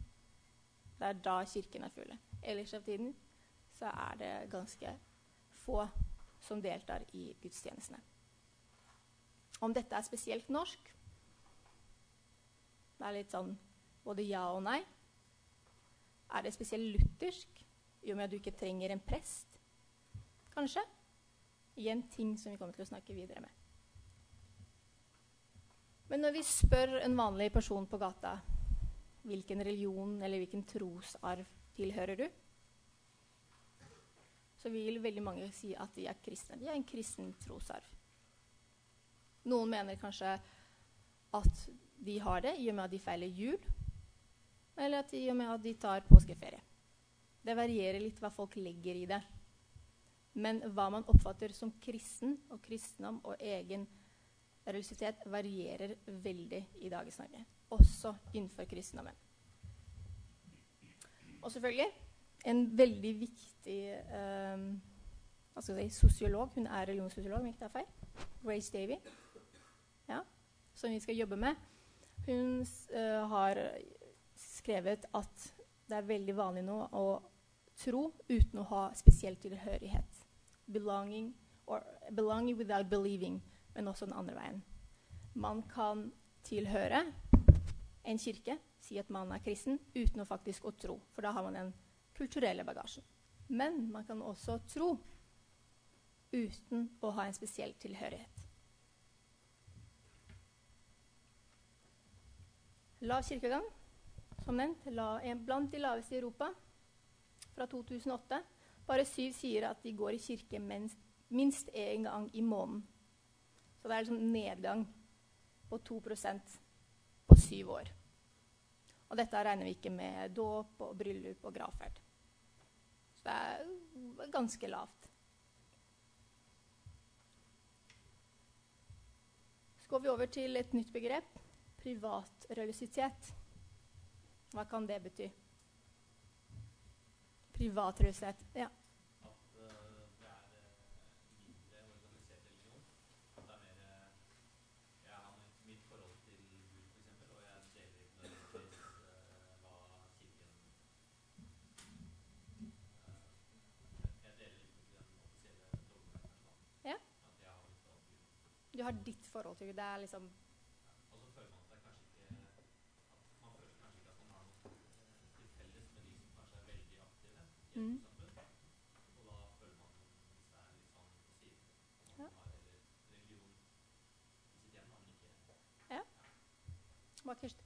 Det er da kirken er full. Ellers av tiden så er det ganske få som deltar i gudstjenestene. Om dette er spesielt norsk Det er litt sånn både ja og nei. Er det spesielt luthersk, i og med at du ikke trenger en prest? Kanskje? Igjen ting som vi kommer til å snakke videre med. Men når vi spør en vanlig person på gata hvilken religion eller hvilken trosarv tilhører du, så vil veldig mange si at de er kristne. De er en kristen trosarv. Noen mener kanskje at de har det i og med at de feiler jul, eller at i og med at de tar påskeferie. Det varierer litt hva folk legger i det. Men hva man oppfatter som kristen og kristendom og egen religiøsitet, varierer veldig i dagens Norge. Også innenfor kristendommen. Og selvfølgelig en veldig viktig um, si, sosiolog. Hun er religionssosiolog, om ikke det er feil. Grace Davy. Ja, som vi skal jobbe med. Hun uh, har skrevet at det er veldig vanlig nå å tro uten å ha spesiell tilhørighet belonging, belonging without believing, men også den andre veien. Man kan tilhøre en kirke, si at man er kristen, uten å faktisk å tro. For da har man den kulturelle bagasjen. Men man kan også tro uten å ha en spesiell tilhørighet. Lav kirkegang, som nevnt, la, blant de laveste i Europa fra 2008. Bare syv sier at de går i kirke minst én gang i måneden. Så det er liksom nedgang på 2% på syv år. Og dette regner vi ikke med dåp og bryllup og gravferd. Så det er ganske lavt. Så går vi over til et nytt begrep privatreligiøsitet. Hva kan det bety? Privatreligiøsitet. Ja. Du har ditt forhold til Gud. Det er liksom Og så føler man seg kanskje ikke at man føler kanskje ikke at man har noe til felles med de som kanskje er veldig aktive i et mm. samfunn. Og da føler man hvis det er litt sånn på siden ja. man har eller religion i sitt hjem, men ikke Ja. Bakerst.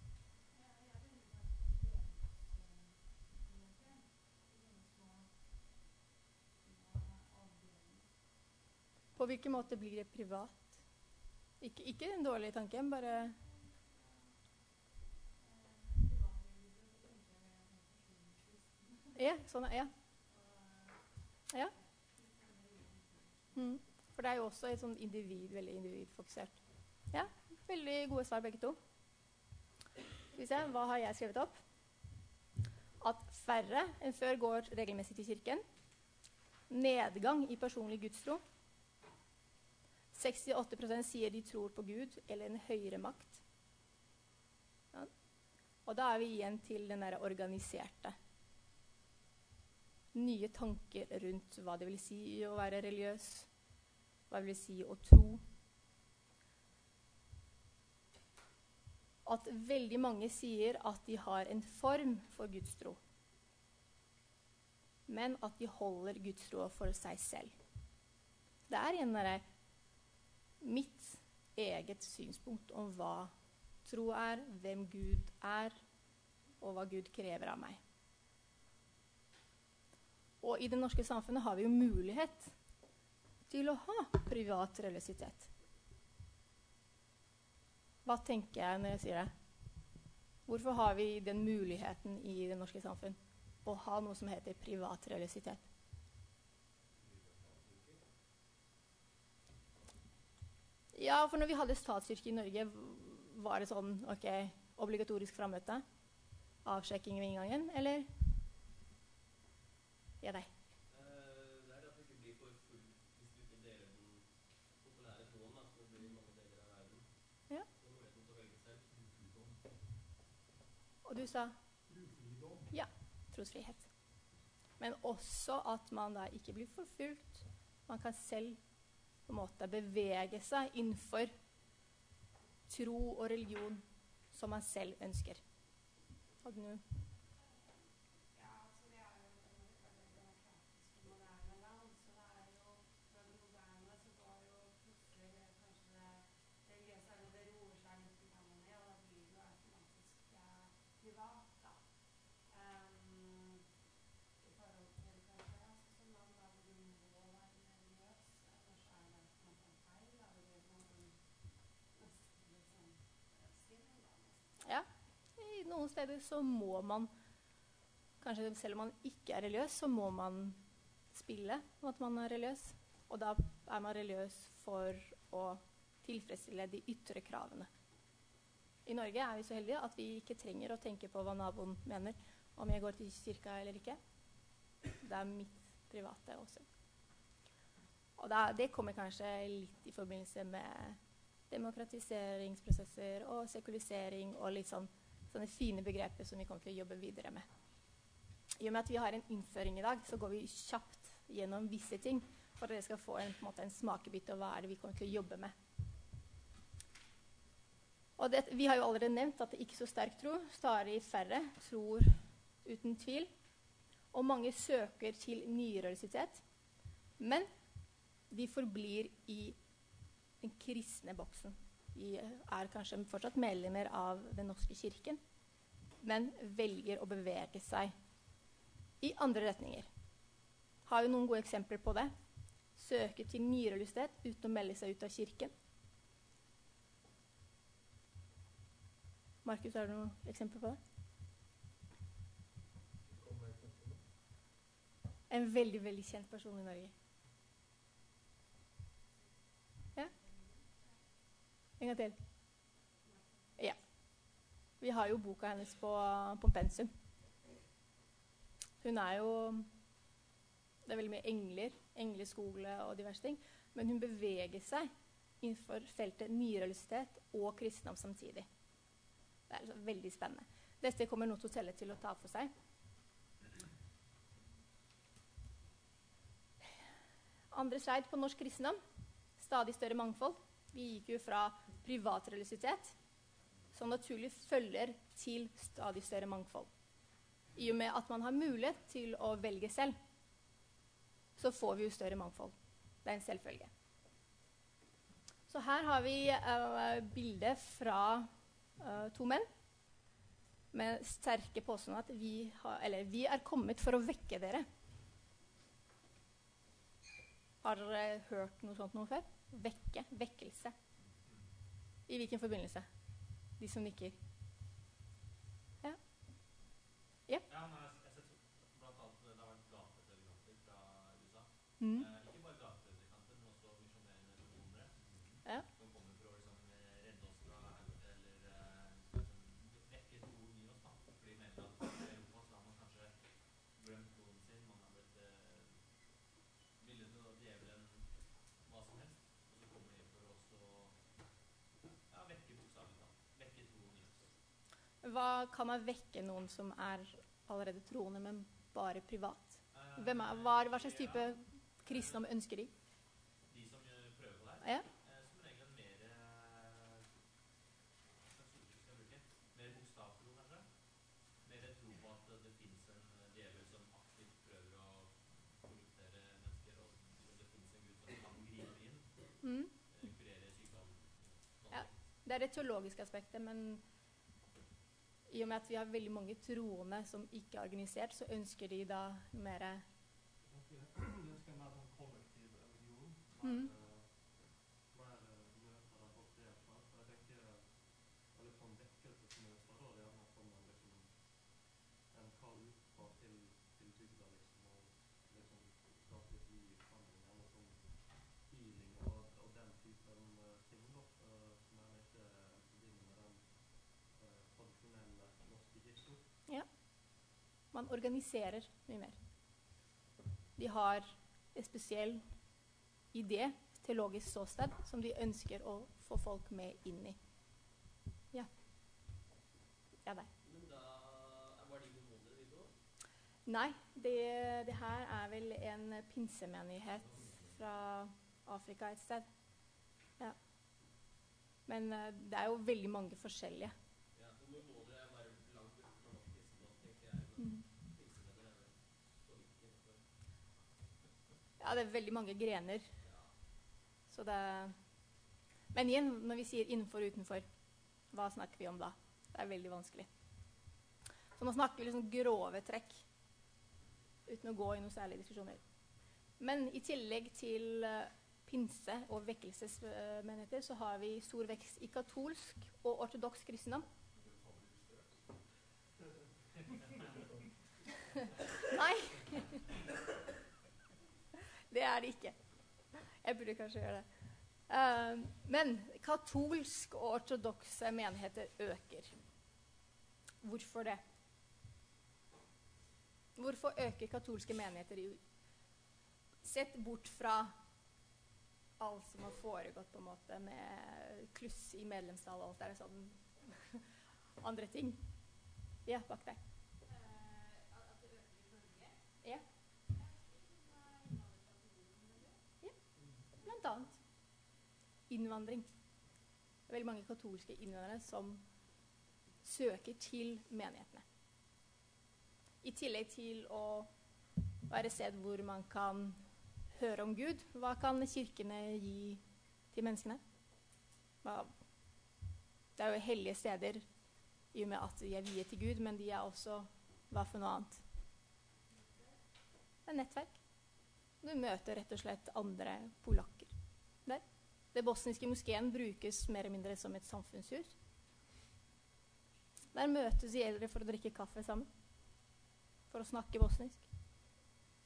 På hvilken måte blir det privat? Ikke, ikke en dårlig tanke, bare Ja, sånn, ja. ja. Mm. For det er jo også et sånn individ, veldig individfokusert. Ja, veldig gode svar, begge to. Skal vi se, Hva har jeg skrevet opp? At færre enn før går regelmessig til kirken. Nedgang i personlig gudstro. 68% sier de tror på Gud eller en høyere makt. Ja. Og da er vi igjen til den der organiserte. Nye tanker rundt hva det vil si å være religiøs, hva det vil si å tro. At veldig mange sier at de har en form for gudstro, men at de holder gudstroa for seg selv. Det er igjen mitt eget synspunkt om hva tro er, hvem Gud er, og hva Gud krever av meg. Og i det norske samfunnet har vi jo mulighet til å ha privat religiøsitet. Hva tenker jeg når jeg sier det? Hvorfor har vi den muligheten i det norske samfunn å ha noe som heter privat religiøsitet? Ja, for når vi hadde statskirke i Norge, var det sånn OK, obligatorisk frammøte? Avsjekking ved inngangen, eller? Ja, deg. Ja. Og du sa? Ja. Trosfrihet. Men også at man da ikke blir forfulgt. Man kan selv på en måte bevege seg innenfor tro og religion som man selv ønsker. Hadde du noen steder så må man Kanskje selv om man ikke er religiøs, så må man spille om at man er religiøs. Og da er man religiøs for å tilfredsstille de ytre kravene. I Norge er vi så heldige at vi ikke trenger å tenke på hva naboen mener om jeg går til kirka eller ikke. Det er mitt private også. Og da, det kommer kanskje litt i forbindelse med demokratiseringsprosesser og sekulisering og litt sånn sånne fine begreper som vi kommer til å jobbe videre med. I og med at vi har en innføring i dag, så går vi kjapt gjennom visse ting for at dere skal få en, en, en smakebit av hva er det vi kommer til å jobbe med. Det, vi har jo allerede nevnt at det ikke er så sterk tro. Stadig færre tror uten tvil. Og mange søker til nyreligiøsitet. Men de forblir i den kristne boksen de er kanskje fortsatt medlemmer av Den norske kirken, men velger å bevege seg i andre retninger. Har jo noen gode eksempler på det. Søke til nyreligiøsitet uten å melde seg ut av kirken. Markus, har du noen eksempler på det? En veldig, veldig kjent person i Norge. En gang til. Ja. Vi har jo boka hennes på, på pensum. Hun er jo Det er veldig mye engler, engleskole og diverse ting. Men hun beveger seg innenfor feltet nyreligiøsitet og kristendom samtidig. Det er altså veldig spennende. Dette kommer Nototellet til å ta for seg. Andre slide på norsk kristendom. Stadig større mangfold. Vi gikk jo fra privatreligiøsitet, som naturlig følger til stadig større mangfold. I og med at man har mulighet til å velge selv, så får vi jo større mangfold. Det er en selvfølge. Så her har vi uh, bilde fra uh, to menn med sterke påstander at vi, har, eller, vi er kommet for å vekke dere. Har dere hørt noe sånt noe før? Vekke. Vekkelse. I hvilken forbindelse? De som nikker. Ja? Ja, men jeg har sett blant annet det har vært gatepredikanter fra USA. Mm. Eh, ikke bare gatepredikanter, men også misjonerende misjonere. Ja. Som kommer for å liksom, eh, redde oss fra eller eh, liksom, vekke troen i oss. da. Fordi de mener at i Europa så har man kanskje glemt troen sin. Man har blitt eh, villet til å djevelen hva som helst. Og så kommer de for oss å ja, vekke bokstavelig talt. Vekke troen i oss. Hva kan man vekke noen som er allerede troende, men bare privat? Hvem er, hva, hva slags type kristendom ønsker de? De som prøver på det her. Ja. Eh, Som regel mer eh? Mer bokstavtro, kanskje? Mer tro på at det fins en eh, djevel som aktivt prøver å korruptere mennesker, og det fins en gud som kan gripe inn, Mm. kurere sykdom Ja. Det er det teologiske aspektet, men i og med at vi har veldig mange troende som ikke er organisert, så ønsker de da mer sånn. Mm. Mer, eh, mer eh, møter der folk deltar. For jeg tenker eh, veldig sånn vekkelsesmøter, da. Det er gjerne sånn en liksom En kald utfart til, til bygda, liksom. Og liksom skape litt liv i forsamlingen. Eller sånn healing og, og den typen eh, ting, da. eh, som gjerne ikke forbinder med den eh, tradisjonelle norske kirka. Man organiserer mye mer. De har en spesiell idé, teologisk ståsted, som de ønsker å få folk med inn i. Ja. Ja, deg. Men da var de mormonere, de to? Nei, det, det her er vel en pinsemenighet fra Afrika et sted. Ja. Men eh, det er jo veldig mange forskjellige. Ja, for mormonere er bare langt borte fra norsk kristendom, tenker jeg. Men Mm. pinsevenner er vel så vidt innenfor. Ja, det er veldig mange grener. Så det Men igjen, når vi sier innenfor og utenfor, hva snakker vi om da? Det er veldig vanskelig. Så nå snakker vi liksom grove trekk, uten å gå i noen særlige diskusjoner. Men i tillegg til eh, pinse- og vekkelsesmenigheter, så har vi stor vekst i katolsk og ortodoks kristendom. *laughs* Nei. Det er det ikke. Jeg burde kanskje gjøre det. Uh, men katolsk og ortodokse menigheter øker. Hvorfor det? Hvorfor øker katolske menigheter i Sett bort fra alt som har foregått på en måte med kluss i medlemstallet og alt der sånn *laughs* andre ting. Ja, bak deg. Ja. ja. Annet. Innvandring. Det er veldig mange katolske innvandrere som søker til menighetene. I tillegg til å være et sted hvor man kan høre om Gud, hva kan kirkene gi til menneskene? Det er jo hellige steder i og med at de er viet til Gud, men de er også hva for noe annet? Det er nettverk. Du møter rett og slett andre polakker. Det bosniske moskeen brukes mer eller mindre som et samfunnshus. Der møtes de eldre for å drikke kaffe sammen. For å snakke bosnisk.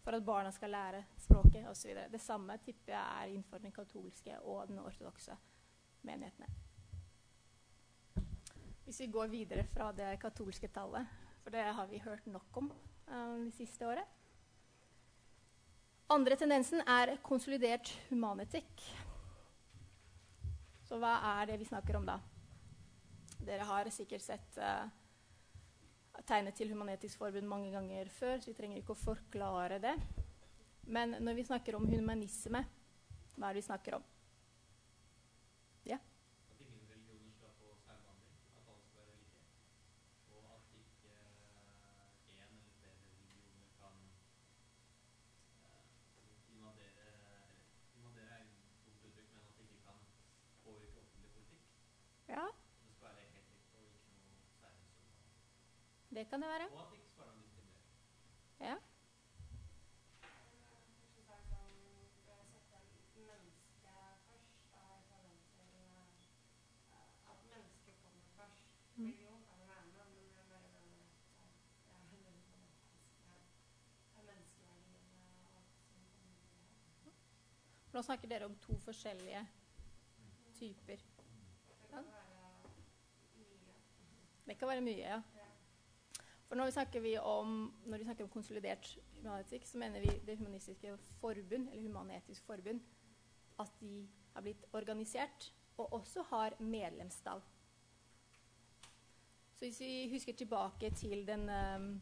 For at barna skal lære språket osv. Det samme tipper jeg er innenfor den katolske og den ortodokse menighetene. Hvis vi går videre fra det katolske tallet, for det har vi hørt nok om uh, det siste året. Andre tendensen er konsolidert humanetikk. Så hva er det vi snakker om da? Dere har sikkert sett uh, tegnet til Human-Etisk Forbund mange ganger før, så vi trenger ikke å forklare det. Men når vi snakker om humanisme, hva er det vi snakker om? At ingen religioner skal få særbehandling. At alle skal være like. Og at ikke én eller flere religioner kan eh, invadere eller Invadere er et dumt uttrykk, men at de ikke kan påvirke offentlig politikk. Ja, Det skal være helt likt og ikke noe særhensyn. Det kan det være. Ja. For Nå snakker dere om to forskjellige typer. Ja. Det kan være mye, ja. For når vi snakker, vi om, når vi snakker om konsolidert humanetikk, så mener vi Det humanistiske forbund, eller Human-Etisk Forbund, at de har blitt organisert og også har medlemstall. Så hvis vi husker tilbake til den um,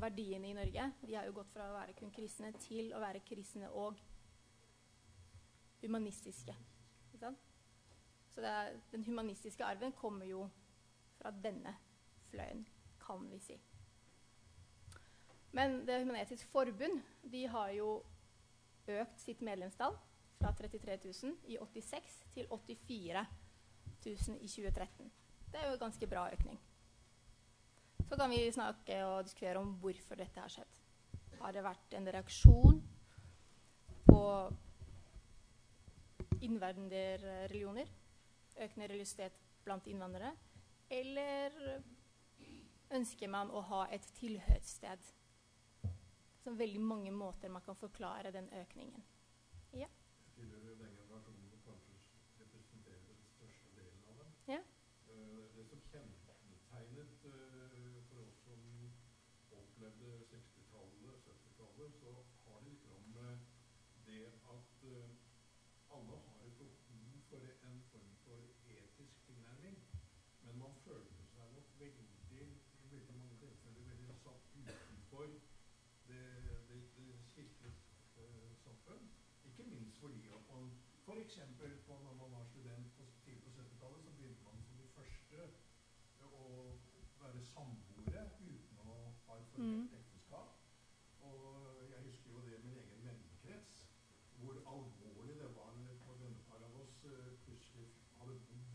verdien i Norge De har jo gått fra å være kun kristne til å være kristne og humanistiske. Så er, den humanistiske arven kommer jo fra denne fløyen, kan vi si. Men Det Human-Etisk Forbund de har jo økt sitt medlemstall fra 33 000 i 86 til 84 000 i 2013. Det er jo en ganske bra økning. Så kan vi snakke og diskutere om hvorfor dette har skjedd. Har det vært en reaksjon på innvandrerreligioner? Økende religiøsitet blant innvandrere? Eller ønsker man å ha et tilhørssted? Så veldig mange måter man kan forklare den økningen. tilhører den generasjonen som kanskje representerer den største delen av dem. Ja. Eh, Det som kjennetegnet eh, for oss som opplevde 60-tallet, 70-tallet, så har det litt grann med det at eh, alle har et behov for en form for etisk tilnærming, men man føler seg nok veldig, i veldig mange tilfeller, veldig satt utenfor det, det, det kirkelige eh, samfunn. Ikke minst fordi at man f.eks. når man var student på tidlig på 70-tallet, så begynte man som de første eh, å være samboere uten å ha et formelt ekteskap. Og jeg husker jo det i min egen vennekrets, hvor alvorlig det var når et vennepar av oss eh, plutselig hadde bodd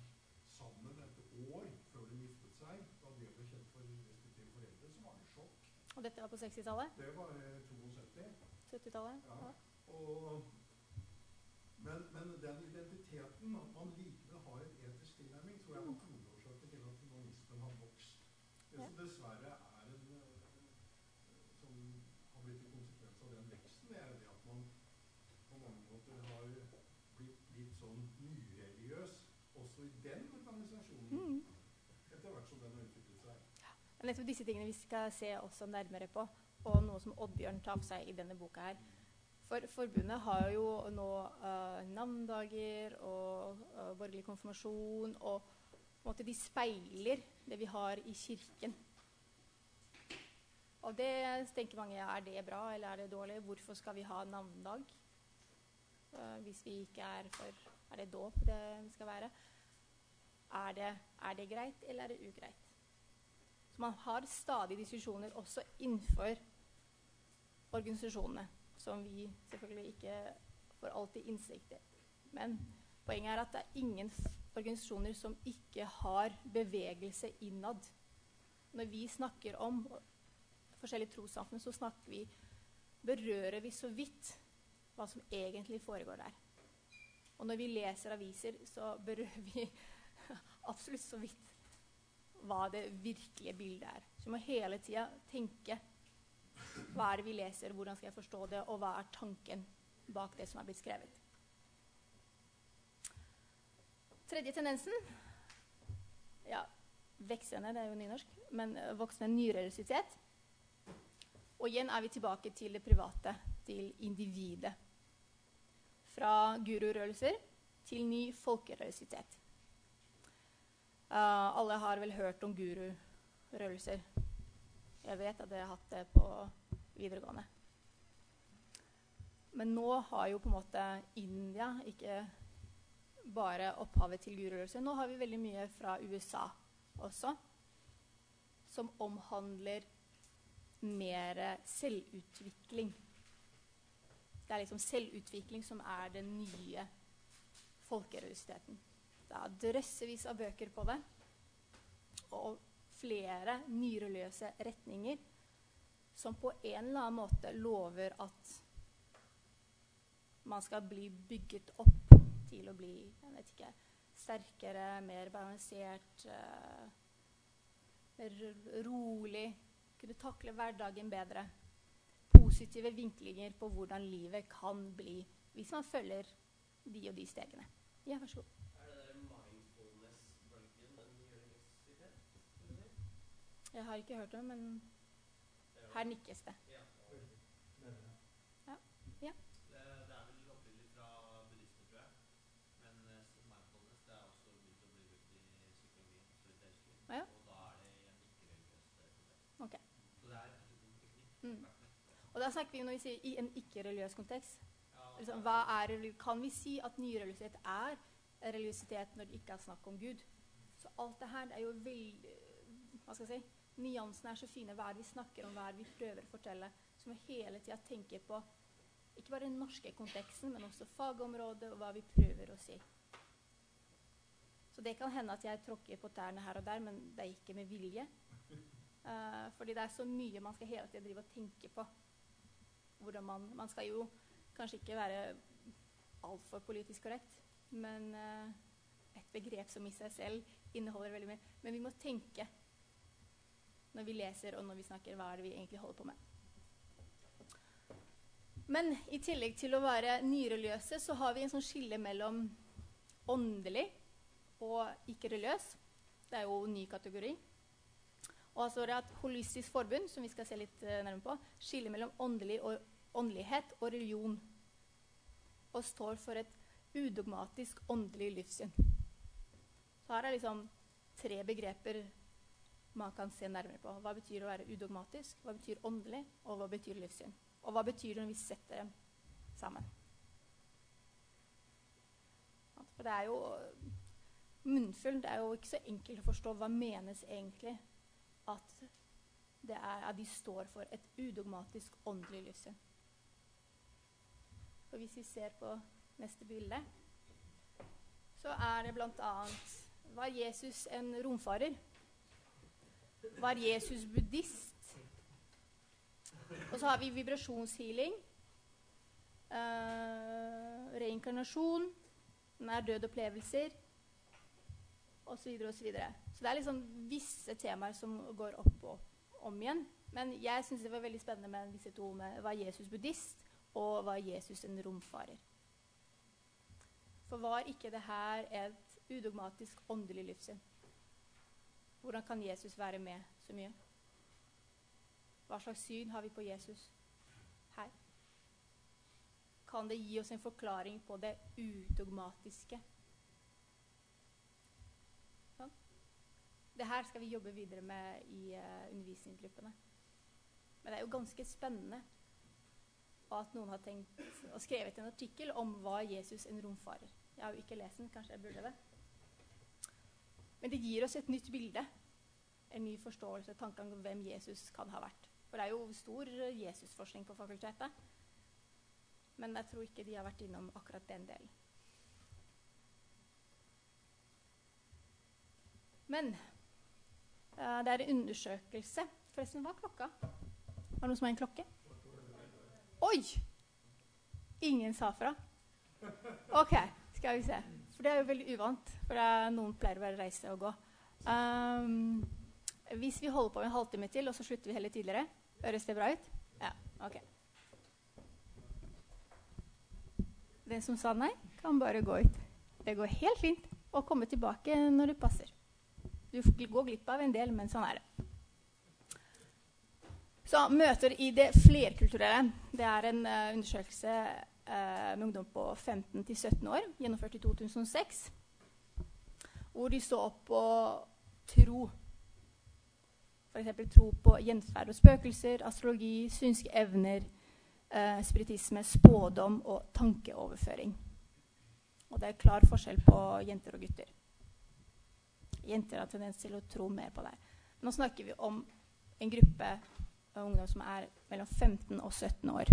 sammen et år før de giftet seg. Da de ble kjent for respektive foreldre, så var det sjokk. Og dette var på 60-tallet? Det var eh, 72. 70-tallet? Ja. Og, men, men den identiteten, at man likevel har en etisk tilnærming, tror jeg var hovedårsaken til at humanismen har vokst. Som dessverre er en eh, som har blitt en konsekvens av den veksten, det er jo det at man på mange måter har blitt litt sånn nyreligiøs også i den organisasjonen, Mm. etter hvert som den har utviklet seg. Det nettopp disse tingene vi skal se også nærmere på, og noe som Oddbjørn tar for seg i denne boka her. For forbundet har jo nå uh, navndager og uh, borgerlig konfirmasjon, og på en måte de speiler det vi har i kirken. Og det tenker mange er det bra eller er det dårlig? Hvorfor skal vi ha navndag? Uh, hvis vi ikke er for Er det dåp det skal være? Er det, er det greit, eller er det ugreit? Så man har stadig diskusjoner også innenfor organisasjonene, som vi selvfølgelig ikke får alltid innsikt i. Men poenget er at det er ingen organisasjoner som ikke har bevegelse innad. Når vi snakker om forskjellige trossamfunn, så snakker vi berører vi så vidt hva som egentlig foregår der. Og når vi leser aviser, så berører vi *laughs* absolutt så vidt hva det virkelige bildet er. Så vi må hele tida tenke hva er det vi leser, hvordan skal jeg forstå det, og hva er tanken bak det som er blitt skrevet. Tredje tendensen ja, Veksende, det er jo nynorsk, men eh, voksende nyreligiøsitet. Og igjen er vi tilbake til det private, til individet. Fra gururørelser til ny folkereligiøsitet. Uh, alle har vel hørt om gururørelser. Jeg vet at dere har hatt det på videregående. Men nå har jo på en måte India ikke bare opphavet til gururørelser. Nå har vi veldig mye fra USA også, som omhandler mer selvutvikling. Det er liksom selvutvikling som er den nye folkereligiositeten. Det er drøssevis av bøker på det. Og flere nyreløse retninger som på en eller annen måte lover at man skal bli bygget opp til å bli ikke, sterkere, mer balansert, uh, mer rolig, kunne takle hverdagen bedre. Positive vinklinger på hvordan livet kan bli hvis man følger de og de stegene. Ja, vær så god. Er det der mindfulness-bølgen en nyorientalitet? vil du si? Jeg har ikke hørt det, men er her nikkes det. Ja. Ja. Ja, teknikk. Mm. Og da snakker vi når vi sier i en ikke-religiøs kontekst. Liksom, hva er, kan vi si at nyreligiøsitet er religiøsitet når det ikke er snakk om Gud? Så alt det her er jo veldig Hva skal jeg si? Nyansene er så fine. Hva er det vi snakker om? Hva er det vi prøver å fortelle? Så må vi hele tida tenke på ikke bare den norske konteksten, men også fagområdet og hva vi prøver å si. Så det kan hende at jeg tråkker på tærne her og der, men det er ikke med vilje. Uh, fordi det er så mye man skal hele tida drive og tenke på. Man, man skal jo kanskje ikke være altfor politisk korrekt, men uh, et begrep som i seg selv inneholder veldig mye. Men vi må tenke når vi leser og når vi snakker, hva er det vi egentlig holder på med. Men i tillegg til å være nyreligiøse, så har vi en sånn skille mellom åndelig og ikke-religiøs. Det er jo en ny kategori. Og så er det at Holistisk forbund, som vi skal se litt eh, nærmere på, skiller mellom åndelig og, åndelighet og religion. Og står for et udogmatisk åndelig livssyn. Så her er liksom tre begreper man kan se nærmere på. Hva betyr å være udogmatisk, hva betyr åndelig, og hva betyr livssyn? Og hva betyr det når vi setter dem sammen? For det er jo munnfull. Det er jo ikke så enkelt å forstå hva menes egentlig at, er, at de står for et udogmatisk åndelig livssyn. For hvis vi ser på neste bilde, så er det bl.a. Var Jesus en romfarer? Var Jesus buddhist? Og så har vi vibrasjonshealing. Uh, reinkarnasjon. Nær død-opplevelser. Og så videre og så videre. Så det er liksom visse temaer som går opp og om igjen. Men jeg syns det var veldig spennende med disse to med var Jesus buddhist og var Jesus en romfarer. For var ikke det her et udogmatisk åndelig livssyn? Hvordan kan Jesus være med så mye? Hva slags syn har vi på Jesus her? Kan det gi oss en forklaring på det udogmatiske? Sånn. Det her skal vi jobbe videre med i uh, undervisningsgruppene. Men det er jo ganske spennende at noen har tenkt og skrevet en artikkel om hva Jesus en romfarer. Jeg har jo ikke lest den, kanskje jeg burde det. Men det gir oss et nytt bilde. En ny forståelse, tanke om hvem Jesus kan ha vært. For det er jo stor Jesusforskning på fakultetet. Men jeg tror ikke de har vært innom akkurat den delen. Men eh, det er en undersøkelse Forresten, hva er klokka? Var det noen som har en klokke? Oi! Ingen sa fra. OK, skal vi se. Det er jo veldig uvant. For er, noen pleier å være reise og gå. Um, hvis vi holder på en halvtime til, og så slutter vi heller tidligere, høres det bra ut? Ja. Ok. Den som sa nei, kan bare gå ut. Det går helt fint å komme tilbake når det passer. Du går glipp av en del, men sånn er det. Så møter i det flerkulturelle. Det er en uh, undersøkelse med ungdom på 15 til 17 år, gjennomført i 2006, hvor de så på tro. F.eks. tro på gjenferd og spøkelser, astrologi, synske evner, eh, spiritisme, spådom og tankeoverføring. Og det er klar forskjell på jenter og gutter. Jenter har tendens til å tro mer på det. Nå snakker vi om en gruppe ungdom som er mellom 15 og 17 år.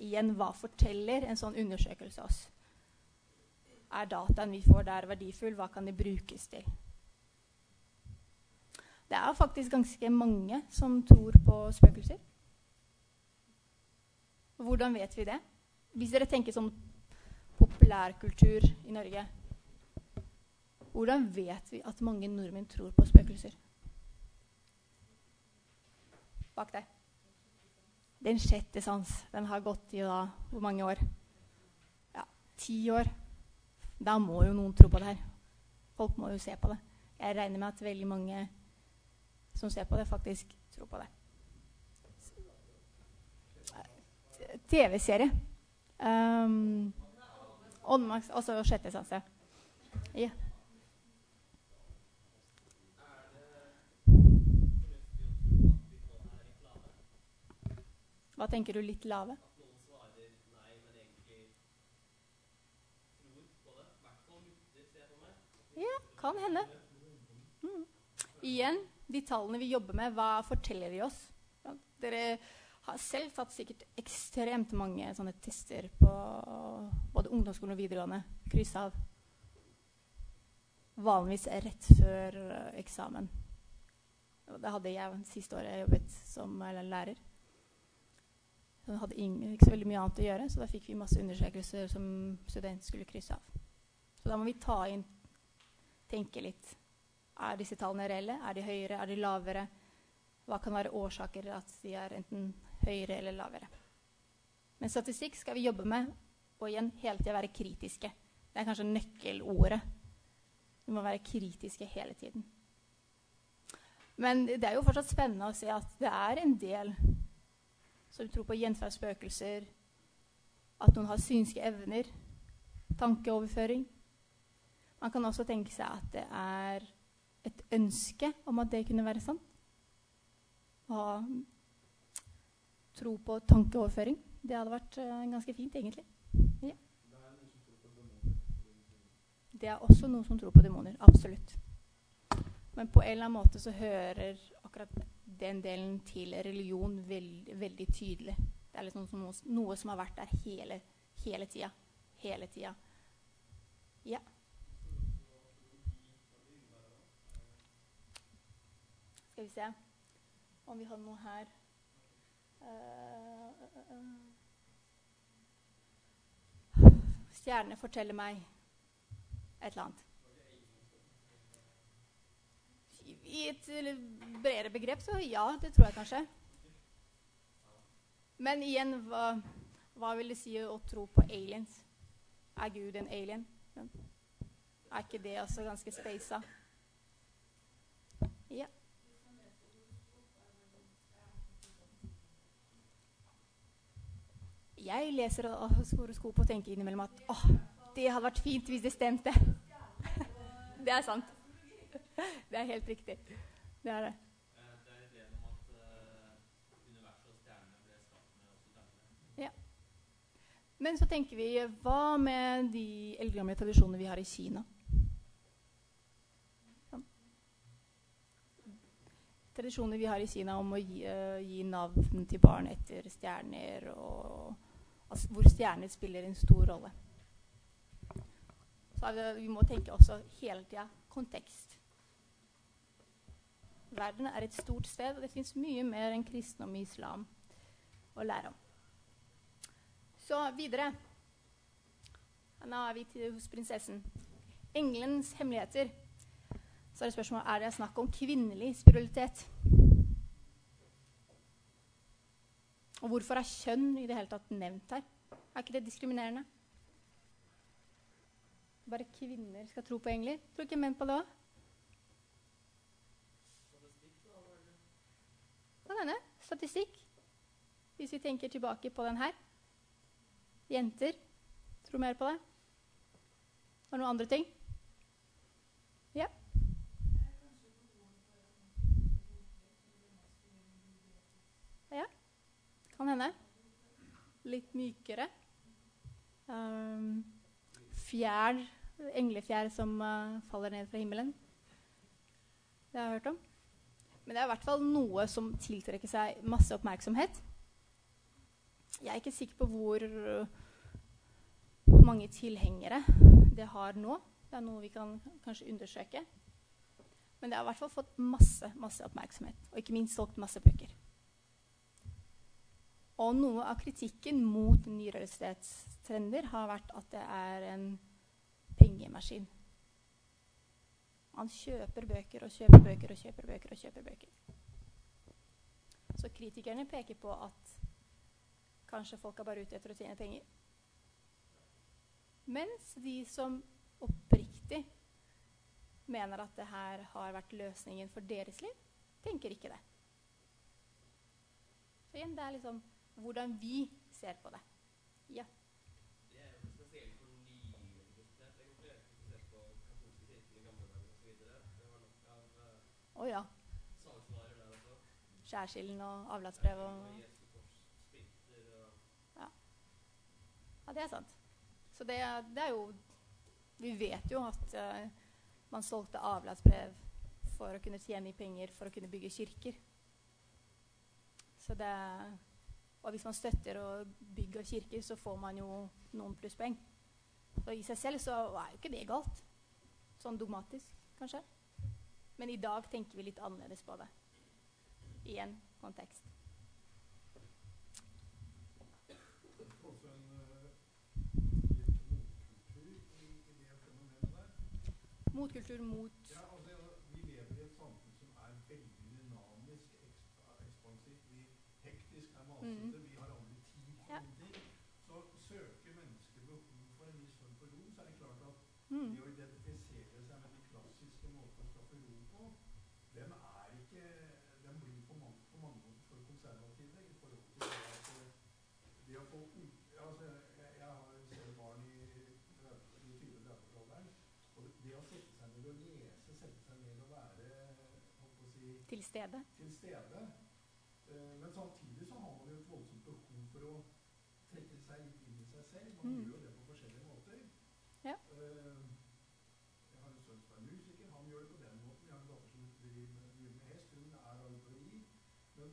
Igjen, hva forteller en sånn undersøkelse oss? Er dataen vi får der verdifull? Hva kan det brukes til? Det er faktisk ganske mange som tror på spøkelser. Hvordan vet vi det? Hvis dere tenker sånn populærkultur i Norge Hvordan vet vi at mange nordmenn tror på spøkelser? Bak deg. Den sjette sans. Den har gått i da hvor mange år? Ja, ti år. Da må jo noen tro på det her. Folk må jo se på det. Jeg regner med at veldig mange som ser på det, faktisk tror på det. TV-serie. Um, Åndmaks, også sjette sans. ja. Ja. Hva tenker du litt lave? Ja, kan hende. Mm. Igjen, de tallene vi jobber med, hva forteller de oss? Dere har selv tatt sikkert ekstremt mange sånne tester på både ungdomsskolen og videregående. Kryss av. Vanligvis rett før eh, eksamen. Det hadde jeg siste året jeg jobbet som eh, lærer. Så jeg hadde ikke så veldig mye annet å gjøre, så da fikk vi masse undersøkelser som studenter skulle krysse av. Så da må vi ta inn, tenke litt. Er disse tallene reelle? Er de høyere? Er de lavere? Hva kan være årsaker til at de er enten høyere eller lavere? Men statistikk skal vi jobbe med, og igjen hele tida være kritiske. Det er kanskje nøkkelordet. Vi må være kritiske hele tiden. Men det er jo fortsatt spennende å se at det er en del som tror på gjenferdsspøkelser, at noen har synske evner, tankeoverføring. Man kan også tenke seg at det er et ønske om at det kunne være sant. Å ha tro på tankeoverføring. Det hadde vært eh, ganske fint, egentlig. Ja. Det er også noen som tror på demoner. Absolutt. Men på en eller annen måte så hører akkurat den delen til religion veld, veldig tydelig. Det er liksom som noe, noe som har vært der hele, hele tida. Hele tida. Ja. Skal vi se om vi har noe her. uh, uh, uh. Stjernene forteller meg et eller annet. I et bredere begrep så ja, det tror jeg kanskje. Men igjen, hva, hva vil det si å tro på aliens? Er Gud en alien? Er ikke det også ganske spasa? Ja. Jeg leser horoskop og tenker innimellom at åh, det hadde vært fint hvis det stemte. *laughs* det er sant. Det er helt riktig. Det er det. Eh, Det er ideen om at universet og stjernene ble skapt med oss i Ja. Men så tenker vi hva med de eldgamle tradisjonene vi har i Kina? Ja. Tradisjoner vi har i Kina om å gi, eh, gi navn til barn etter stjerner, og altså, hvor stjerner spiller en stor rolle. Så vi må tenke også hele tida kontekst. Verden er et stort sted, og det fins mye mer enn kristendom og islam å lære om. Så videre. Nå er vi til, hos prinsessen. Englens hemmeligheter. Så er det spørsmålet er det snakk om kvinnelig spiritualitet. Og hvorfor er kjønn i det hele tatt nevnt her? Er ikke det diskriminerende? Bare kvinner skal tro på engler? Tror ikke menn på det òg? Kan hende. Statistikk. Hvis vi tenker tilbake på den her. Jenter tror mer på det. Var det noen andre ting? Ja. Ja, kan hende. Litt mykere. Um, fjær, englefjær som uh, faller ned fra himmelen. Det har jeg hørt om. Men det er i hvert fall noe som tiltrekker seg masse oppmerksomhet. Jeg er ikke sikker på hvor mange tilhengere det har nå. Det er noe vi kan kanskje undersøke. Men det har i hvert fall fått masse, masse oppmerksomhet. Og ikke minst solgt masse bøker. Og noe av kritikken mot nyrealitetstrender har vært at det er en pengemaskin. Man kjøper bøker og kjøper bøker og kjøper bøker og kjøper bøker. Så kritikerne peker på at kanskje folk er bare ute etter å tjene penger. Mens de som oppriktig mener at det her har vært løsningen for deres liv, tenker ikke det. Så igjen, det er liksom hvordan vi ser på det. Ja. Det er jo spesielt for nyregistrert. egentlig. Hvis du ser på katolske kirken i gamle dager osv. Det var nok av uh, Å ja. Skjærsilden og avlatsbrev og og Ja, det er sant. Så det, det er jo Vi vet jo at uh, man solgte avlatsbrev for å kunne tjene penger for å kunne bygge kirker. Så det Og hvis man støtter å bygge kirker, så får man jo noen plusspoeng. Så i seg selv så er jo ikke det galt. Sånn dogmatisk, kanskje. Men i dag tenker vi litt annerledes på det. I en kontekst. Eh. Motkultur mot Ja, altså, vi lever i et samfunn som er veldig dynamisk, eksp ekspansivt. Vi hektisk er masete, vi har aldri tid for Ja. noen ting. Så søker mennesker behov for en viss form for ro, så er det klart at mm. det å identifisere seg med de klassiske måtene å skaffe ro på, den er ikke Den blir på mange, på mange måter for konservative i forhold til det at eh, det å få u- altså, jeg, jeg har selv barn i 30 i 20-30-årsalderen. Og det, å sette seg ned og lese, sette seg ned og være si, til stede. til stede. Eh, men samtidig så har man jo et voldsomt behov for å trekke seg litt inn i seg selv. Man Mm. gjør jo det på forskjellige måter. Ja. Eh, jeg har en sønn som er musiker. Han gjør det på den måten. Jeg har en datter som driver med, med hest. Hun er alkoholi. Men,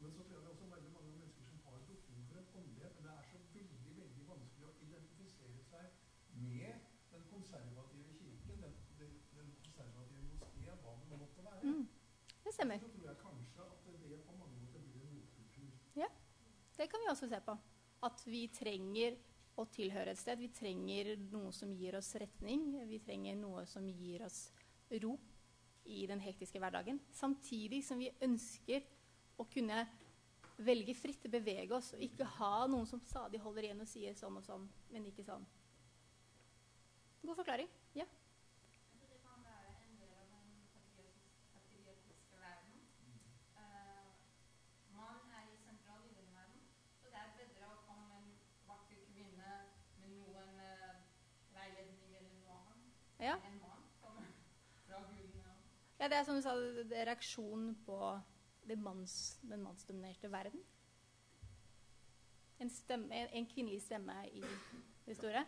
men så tror jeg det er også veldig mange mennesker som har behov for en åndelighet. Men det er så veldig veldig vanskelig å identifisere seg med den konservative kirken, den, den, den konservative moské, hva det nå måtte være. Mm. Det stemmer. Så tror jeg kanskje at det på mange måter blir en motkultur. Det kan vi også se på. At vi trenger å tilhøre et sted. Vi trenger noe som gir oss retning. Vi trenger noe som gir oss ro i den hektiske hverdagen. Samtidig som vi ønsker å kunne velge fritt, bevege oss, og ikke ha noen som stadig holder igjen og sier sånn og sånn, men ikke sånn. God forklaring. Ja. Så det kan være en del av den patriotis- patriotiske verden. Eh, man er i sentral i den verden, så det er bedre å komme en vakker kvinne med noen eh, veiledning eller noe annet. Ja. En mann kommer fra gudene. Ja, det er som du sa, det er reaksjonen på det manns, den mannsdominerte verden. En, stemme, en, en kvinnelig stemme i det store.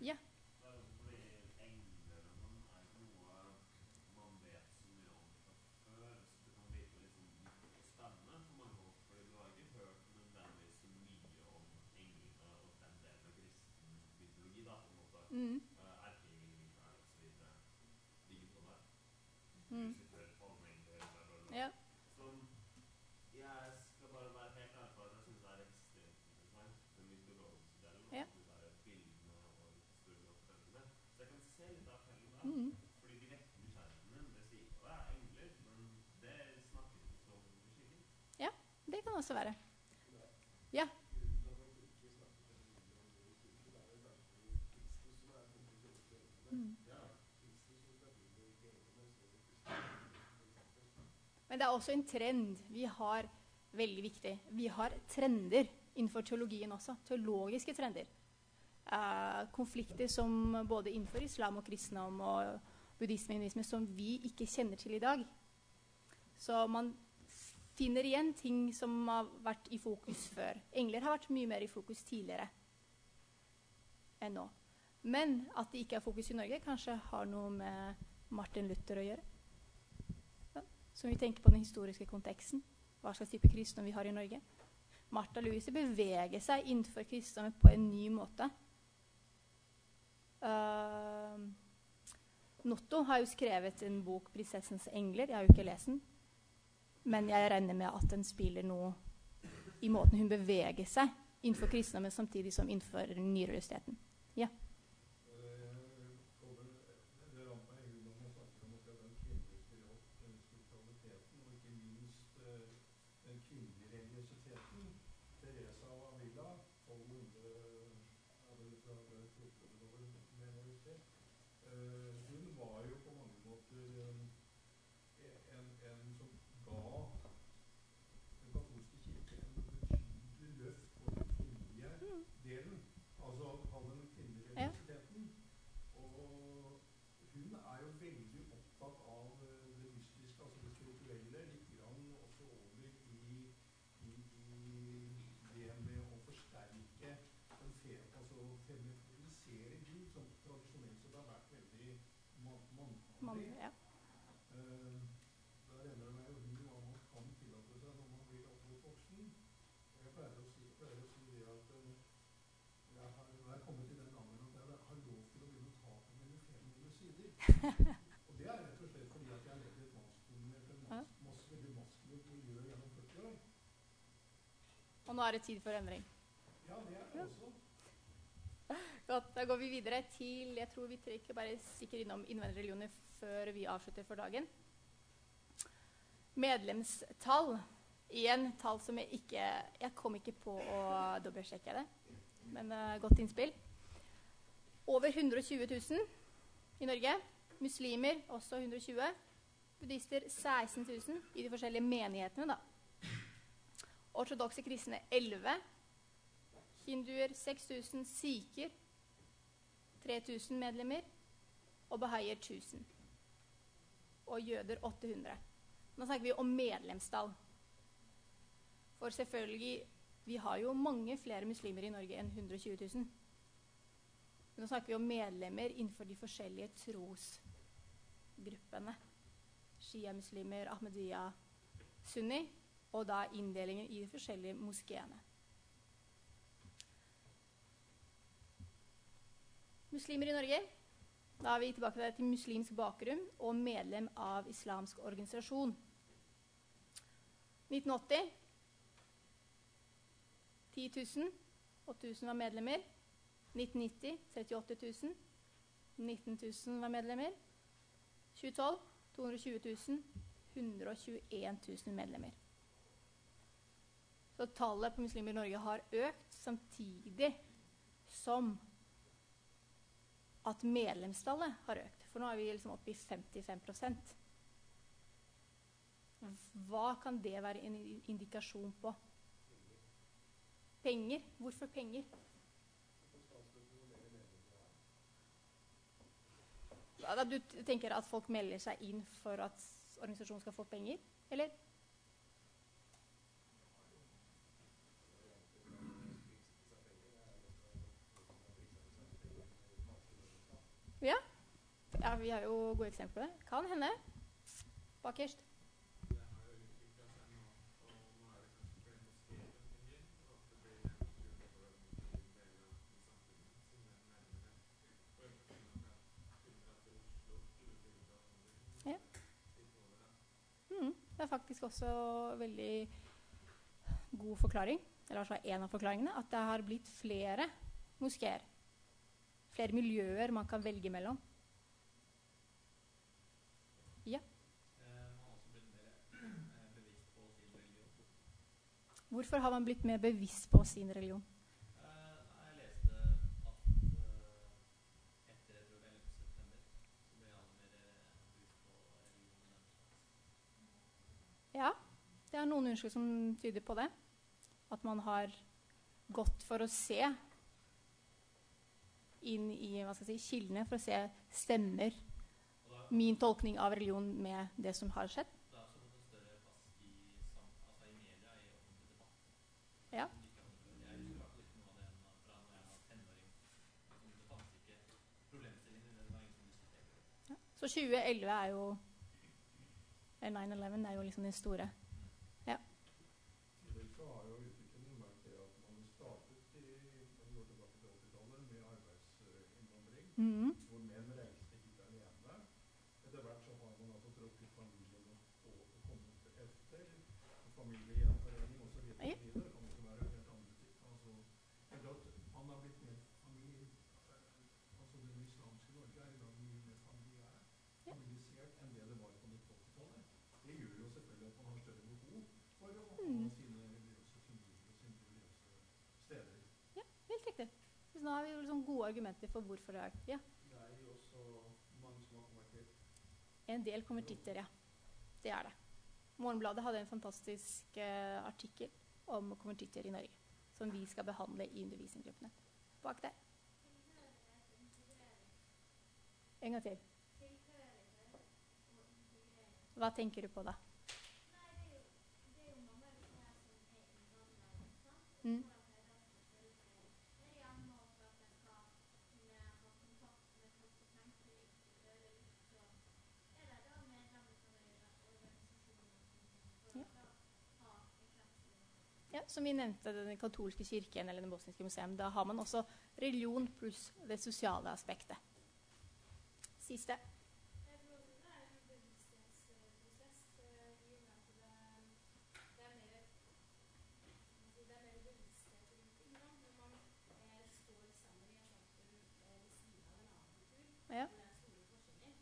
Ja. Det er også fordi engler og sånn er ikke noe man vet så mye om fra før, så det kan virke litt sånn nytt og spennende for mange folk. Fordi du har ikke hørt nødvendigvis så mye om englene og den delen av kristen mytologi, da, på en måte. Mm. Uh, Erkeengel, Mikael osv. ligger på der. Mm. Lucifer, allmengder, bla, bla, bla. Ja. Som jeg skal bare være helt ærlig på at jeg syns er ekstremt interessant, den mytologiske delen. Ja. Og de der bildene og historiene og fortellingene. Så jeg kan se litt av appellen der. Mm. Fordi de vekker nysgjerrigheten min. Være. Ja. Mm. Men det er også en trend vi har veldig viktig. Vi har trender innenfor teologien også. Teologiske trender. Eh, konflikter som både innenfor islam og kristendom og buddhisme som vi ikke kjenner til i dag. Så man finner igjen ting som har vært i fokus før. Engler har vært mye mer i fokus tidligere enn nå. Men at det ikke er fokus i Norge, kanskje har noe med Martin Luther å gjøre. Ja. Som vi tenker på den historiske konteksten. Hva slags type kristne vi har i Norge. Martha Louise beveger seg innenfor kristendommen på en ny måte. Uh, Notto har jo skrevet en bok 'Prinsessens engler'. Jeg har jo ikke lest den. Men jeg regner med at den spiller noe i måten hun beveger seg innenfor kristendommen samtidig som innenfor nyreligiøsiteten. Ja. Hun var jo på mange måter en, en som ga den katolske kirke en betydelig løft på den kvinnelige delen. Altså kall den kvinnelige Ja. religiøsiteten. Og hun er jo veldig opptatt av eh, det mystiske, altså det spirituelle, litt grann også over i, i, i det med å forsterke den fe, altså feminisere Gud, som tradisjonelt sett har vært veldig man, Man, mannlig. ja. Eh, Da regner jeg med hun hva man kan tillate seg når man blir absolutt voksen. Og Jeg pleier å si, pleier å si det at eh, jeg har, nå er jeg kommet til den alderen at jeg har lov til å begynne å ta på mine feminine sider. og det er rett og slett fordi at jeg har levd i et mannsdominert, en Ja. mas, mas, veldig maskulint miljø gjennom 40 ja. *laughs* Og nå er det tid for endring. Ja, det er det også. Godt, Da går vi videre til Jeg tror vi trekker bare stikker innom innvandrerreligioner før vi avslutter for dagen. Medlemstall. Igjen tall som jeg ikke Jeg kom ikke på å dobbeltsjekke det, men uh, godt innspill. Over 120 000 i Norge. Muslimer også 120. Buddhister 16 000 i de forskjellige menighetene, da. Ortodokse kristne 11 hinduer 6000, sikher 3000 medlemmer og bahaier 1000. Og jøder 800. Nå snakker vi om medlemstall. For selvfølgelig Vi har jo mange flere muslimer i Norge enn 120 000. Men nå snakker vi om medlemmer innenfor de forskjellige trosgruppene. Shia-muslimer, Ahmadiyya, sunni. Og da inndelingen i de forskjellige moskeene. Muslimer i Norge. Da er vi tilbake til muslimsk bakgrunn og medlem av islamsk organisasjon. 1980 10 000. 8000 var medlemmer. 1990 38 000. 19 000 var medlemmer. 2012 220 000. 121 000 medlemmer. Så tallet på muslimer i Norge har økt samtidig som at medlemstallet har økt. For nå er vi liksom oppe i 55% Hva kan det være en indikasjon på? Penger. Hvorfor penger? Du tenker at folk melder seg inn for at organisasjonen skal få penger? Eller? Ja. Ja, vi har jo gode eksempler på det. Kan hende. Bakerst. Er er. Mm, det er faktisk også veldig god forklaring, eller altså en av forklaringene, at det har blitt flere moskeer. Flere miljøer man kan velge mellom. Ja. Eh, Man har også blitt mer eh, bevisst på sin religion. Hvorfor har man blitt mer bevisst på sin religion? Nei, jeg leste at etter jeg tror 11. september så ble alle mer bevisst på religionen. Ja, det er noen unnskyld som tyder på det. At man har gått for å se inn i si, kildene, for å se stemmer min tolkning av religion med det som har skjedd. da har også fått en større plass i, sam, altså i media, i offentlig debatt. Ja. som de ikke hadde før. Jeg husker i hvert fall ikke noe av det enn fra når jeg var tenåring. Liksom, Det fantes ikke problemstillinger, det var ingen som diskuterte det. Så 2011 er jo eller 9-11 er jo liksom den store. I så har jo utviklingen vært det at man startet i, man går tilbake til 80-tallet med arbeidsinnvandring, Mhm. hvor menn reiste hit alene. Etter hvert så har man altså trukket familiene på og kommet etter. Familiegjenforening osv. Ja. Det kan også være helt andre ting. Altså, eller at man har blitt mer familie... Altså det islamske Norge er i dag mye mer familiær, Ja. familisert enn det det var på 1980-tallet. Det gjør jo selvfølgelig at man har større behov for å ha Mm. sine religiøse symboler og sine religiøse steder. Helt riktig. Så nå har vi jo liksom gode argumenter for hvorfor det er ja. Det er jo også mange som har konvertert. En del konvertitter, ja. Det er det. Morgenbladet hadde en fantastisk uh, artikkel om konvertitter i Norge. Som vi skal behandle i undervisningsgruppene. Bak der. En gang til. Hva tenker du på da? Mm. Ja, som vi nevnte, den katolske kirken eller den bosniske museum. Da har man også religion pluss det sosiale aspektet. Siste. Jeg tror også det er en bevissthetsprosess, eh, i og med at det, det er mer altså det er mer bevissthet rundt ting. da. Når man eh, står sammen i et samfunn eh, ved siden av en annen kultur, Ja. hvor det er store forskjeller,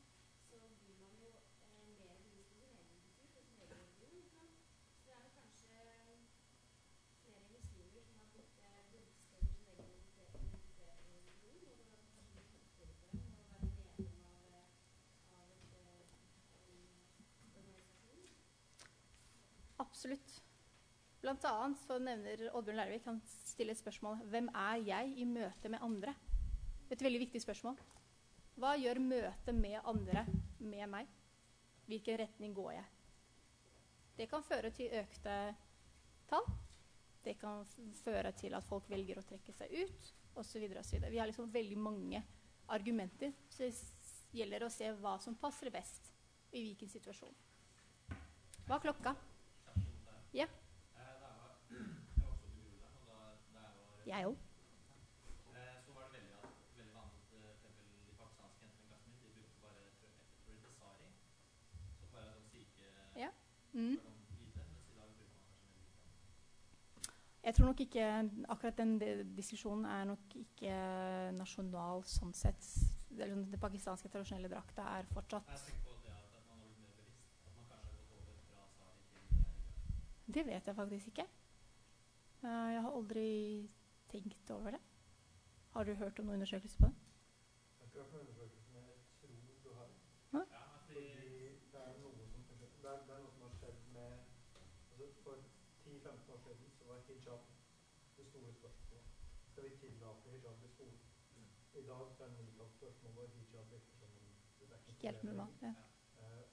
så blir man jo eh, mer bevisst på sin egen kultur og sin egen religion. ikke sant? Så det er vel kanskje flere muslimer som har blitt eh, bevisste over sin egen identitet identitet og religion, og det har kanskje blitt viktigere for dem å være medlem av eh, av et, eh, en organisasjon. Absolutt. Blant annet så nevner Oddbjørn Lærvik han stiller et spørsmål hvem er jeg i møte med andre. Et veldig viktig spørsmål. Hva gjør møtet med andre med meg? Hvilken retning går jeg? Det kan føre til økte tall. Det kan føre til at folk velger å trekke seg ut osv. Vi har liksom veldig mange argumenter. Så det gjelder å se hva som passer best i hvilken situasjon. Hva er klokka? Ja. Eh, *clears throat* jeg, var, jeg òg. Eh, eh, jeg tror. Mm. Jeg nok ikke akkurat den diskusjonen er nok ikke nasjonal sånn sett. Det, sånn- det pakistanske tradisjonelle drakta er fortsatt Jeg tenker på det at, at man har blitt mer bevisst. At man kanskje har gått over fra sari til eh, hijab. Det vet jeg faktisk ikke. Eh, jeg har aldri tenkt over det. Har du hørt om noen undersøkelser på det? Jeg har ikke hørt noen undersøkelser, men jeg tror du har. Ja, Fordi fordi det er noe som, det er, det er noe som har skjedd med altså For 10-15 år siden så var hijab det store spørsmålet. Skal vi tillate hijab i skolen? I dag er niqab spørsmålet, og hijab virker som en det Ikke. Ja. Eh,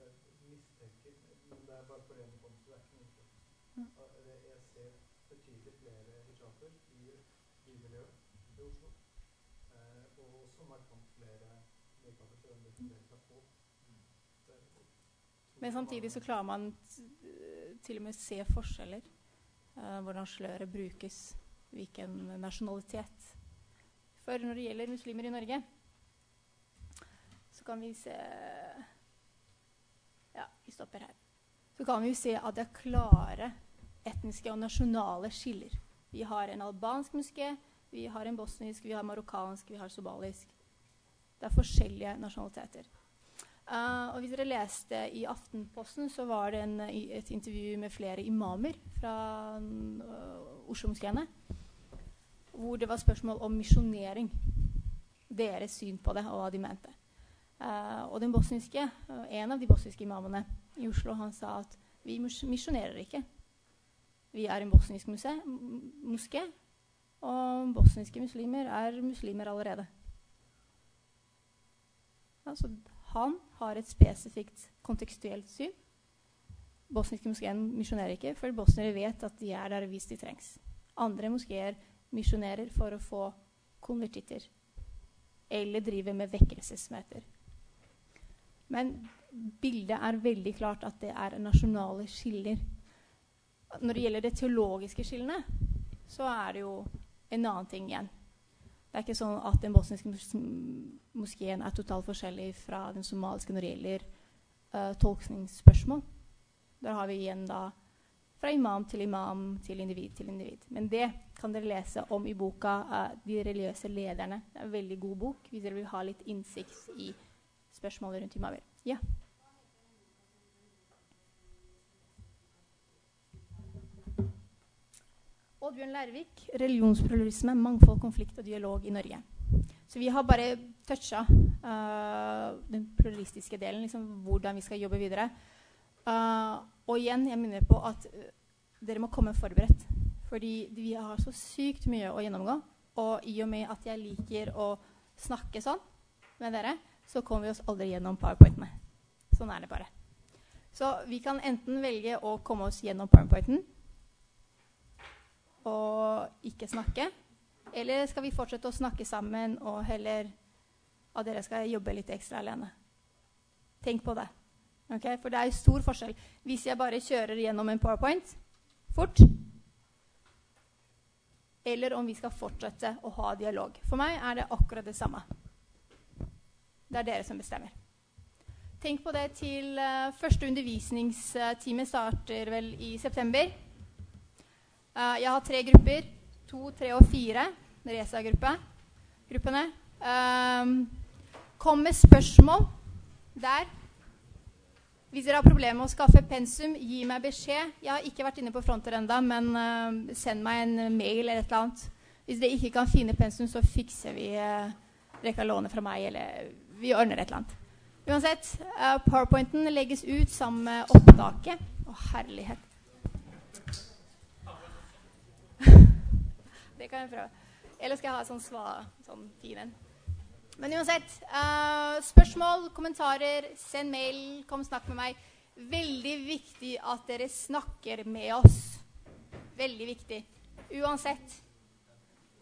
eh, mistenker, men det er bare på ren hukommelse, det er ikke noe undersøkelse. Mm. Eh, det- Jeg ser betydelig flere hijaber i bymiljøet i Oslo. Eh, og også markant flere selv om det fremdeles er få. Men samtidig så klarer man til og med se forskjeller. eh, hvordan sløret brukes, hvilken nasjonalitet. For når det gjelder muslimer i Norge, så kan vi se Ja, vi stopper her. Så kan vi jo se at det er klare etniske og nasjonale skiller. Vi har en albansk moské, vi har en bosnisk, vi har marokkansk, vi har somalisk. Det er forskjellige nasjonaliteter. Uh, og hvis dere leste i Aftenposten, så var det en, et intervju med flere imamer fra uh, Oslo-moskeene. Hvor det var spørsmål om misjonering. Deres syn på det, og hva de mente. Uh, og den bosniske, eh, en av de bosniske imamene i Oslo han sa at vi misjonerer ikke. Vi er en bosnisk moské, og bosniske muslimer er muslimer allerede. Altså, han har et spesifikt kontekstuelt syn. Bosniske moskeer misjonerer ikke, for bosniere vet at de er der hvis de trengs. Andre moskeer misjonerer for å få konvertitter. Eller driver med vekkelsesmøter. Men bildet er veldig klart at det er nasjonale skiller. Når det gjelder det teologiske skillene, så er det jo en annen ting igjen. Det er ikke sånn at den bosniske mos- moskeen er totalt forskjellig fra den somaliske når det gjelder uh, tolkningsspørsmål. Der har vi igjen da fra imam til imam til individ til individ. Men det kan dere lese om i boka uh, 'De religiøse lederne'. Det er en veldig god bok hvis dere vil ha litt innsikt i spørsmålet rundt imamer. Ja. Oddbjørn Lærvik, 'Religionspluralisme, mangfold, konflikt og dialog i Norge'. Så vi har bare toucha uh, den pluralistiske delen, liksom hvordan vi skal jobbe videre. Uh, og igjen, jeg minner på at uh, dere må komme forberedt. Fordi vi har så sykt mye å gjennomgå. Og i og med at jeg liker å snakke sånn med dere, så kommer vi oss aldri gjennom powerpointene. Sånn er det bare. Så vi kan enten velge å komme oss gjennom powerpointen og ikke snakke. Eller skal vi fortsette å snakke sammen og heller at dere skal jobbe litt ekstra alene? Tenk på det. Okay? For det er stor forskjell. Hvis jeg bare kjører gjennom en powerpoint fort, eller om vi skal fortsette å ha dialog. For meg er det akkurat det samme. Det er dere som bestemmer. Tenk på det til uh, første undervisningstime starter vel i september. Uh, jeg har tre grupper. To, tre og fire. Resa-gruppe. Gruppene. Um, kom med spørsmål der. Hvis dere har problemer med å skaffe pensum, gi meg beskjed. Jeg har ikke vært inne på Fronter enda, men uh, send meg en mail eller et eller annet. Hvis dere ikke kan finne pensum, så fikser vi uh, Dere kan låne fra meg, eller vi ordner et eller annet. Uansett, uh, powerpointen legges ut sammen med opptaket. Å, herlighet. Det kan jeg prøve. Eller skal jeg ha sånn sva, sånn fin en? Men uansett, Uh, spørsmål, kommentarer, send mail, kom snakk med meg. Veldig viktig at dere snakker med oss. Veldig viktig. Uansett.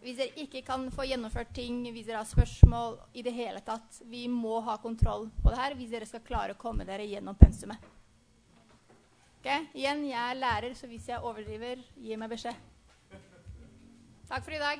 Hvis dere ikke kan få gjennomført ting, hvis dere har spørsmål i det hele tatt, vi må ha kontroll på det her hvis dere skal klare å komme dere gjennom pensumet. Okay? Igjen, jeg er lærer, så hvis jeg overdriver, gi meg beskjed. Takk for i dag.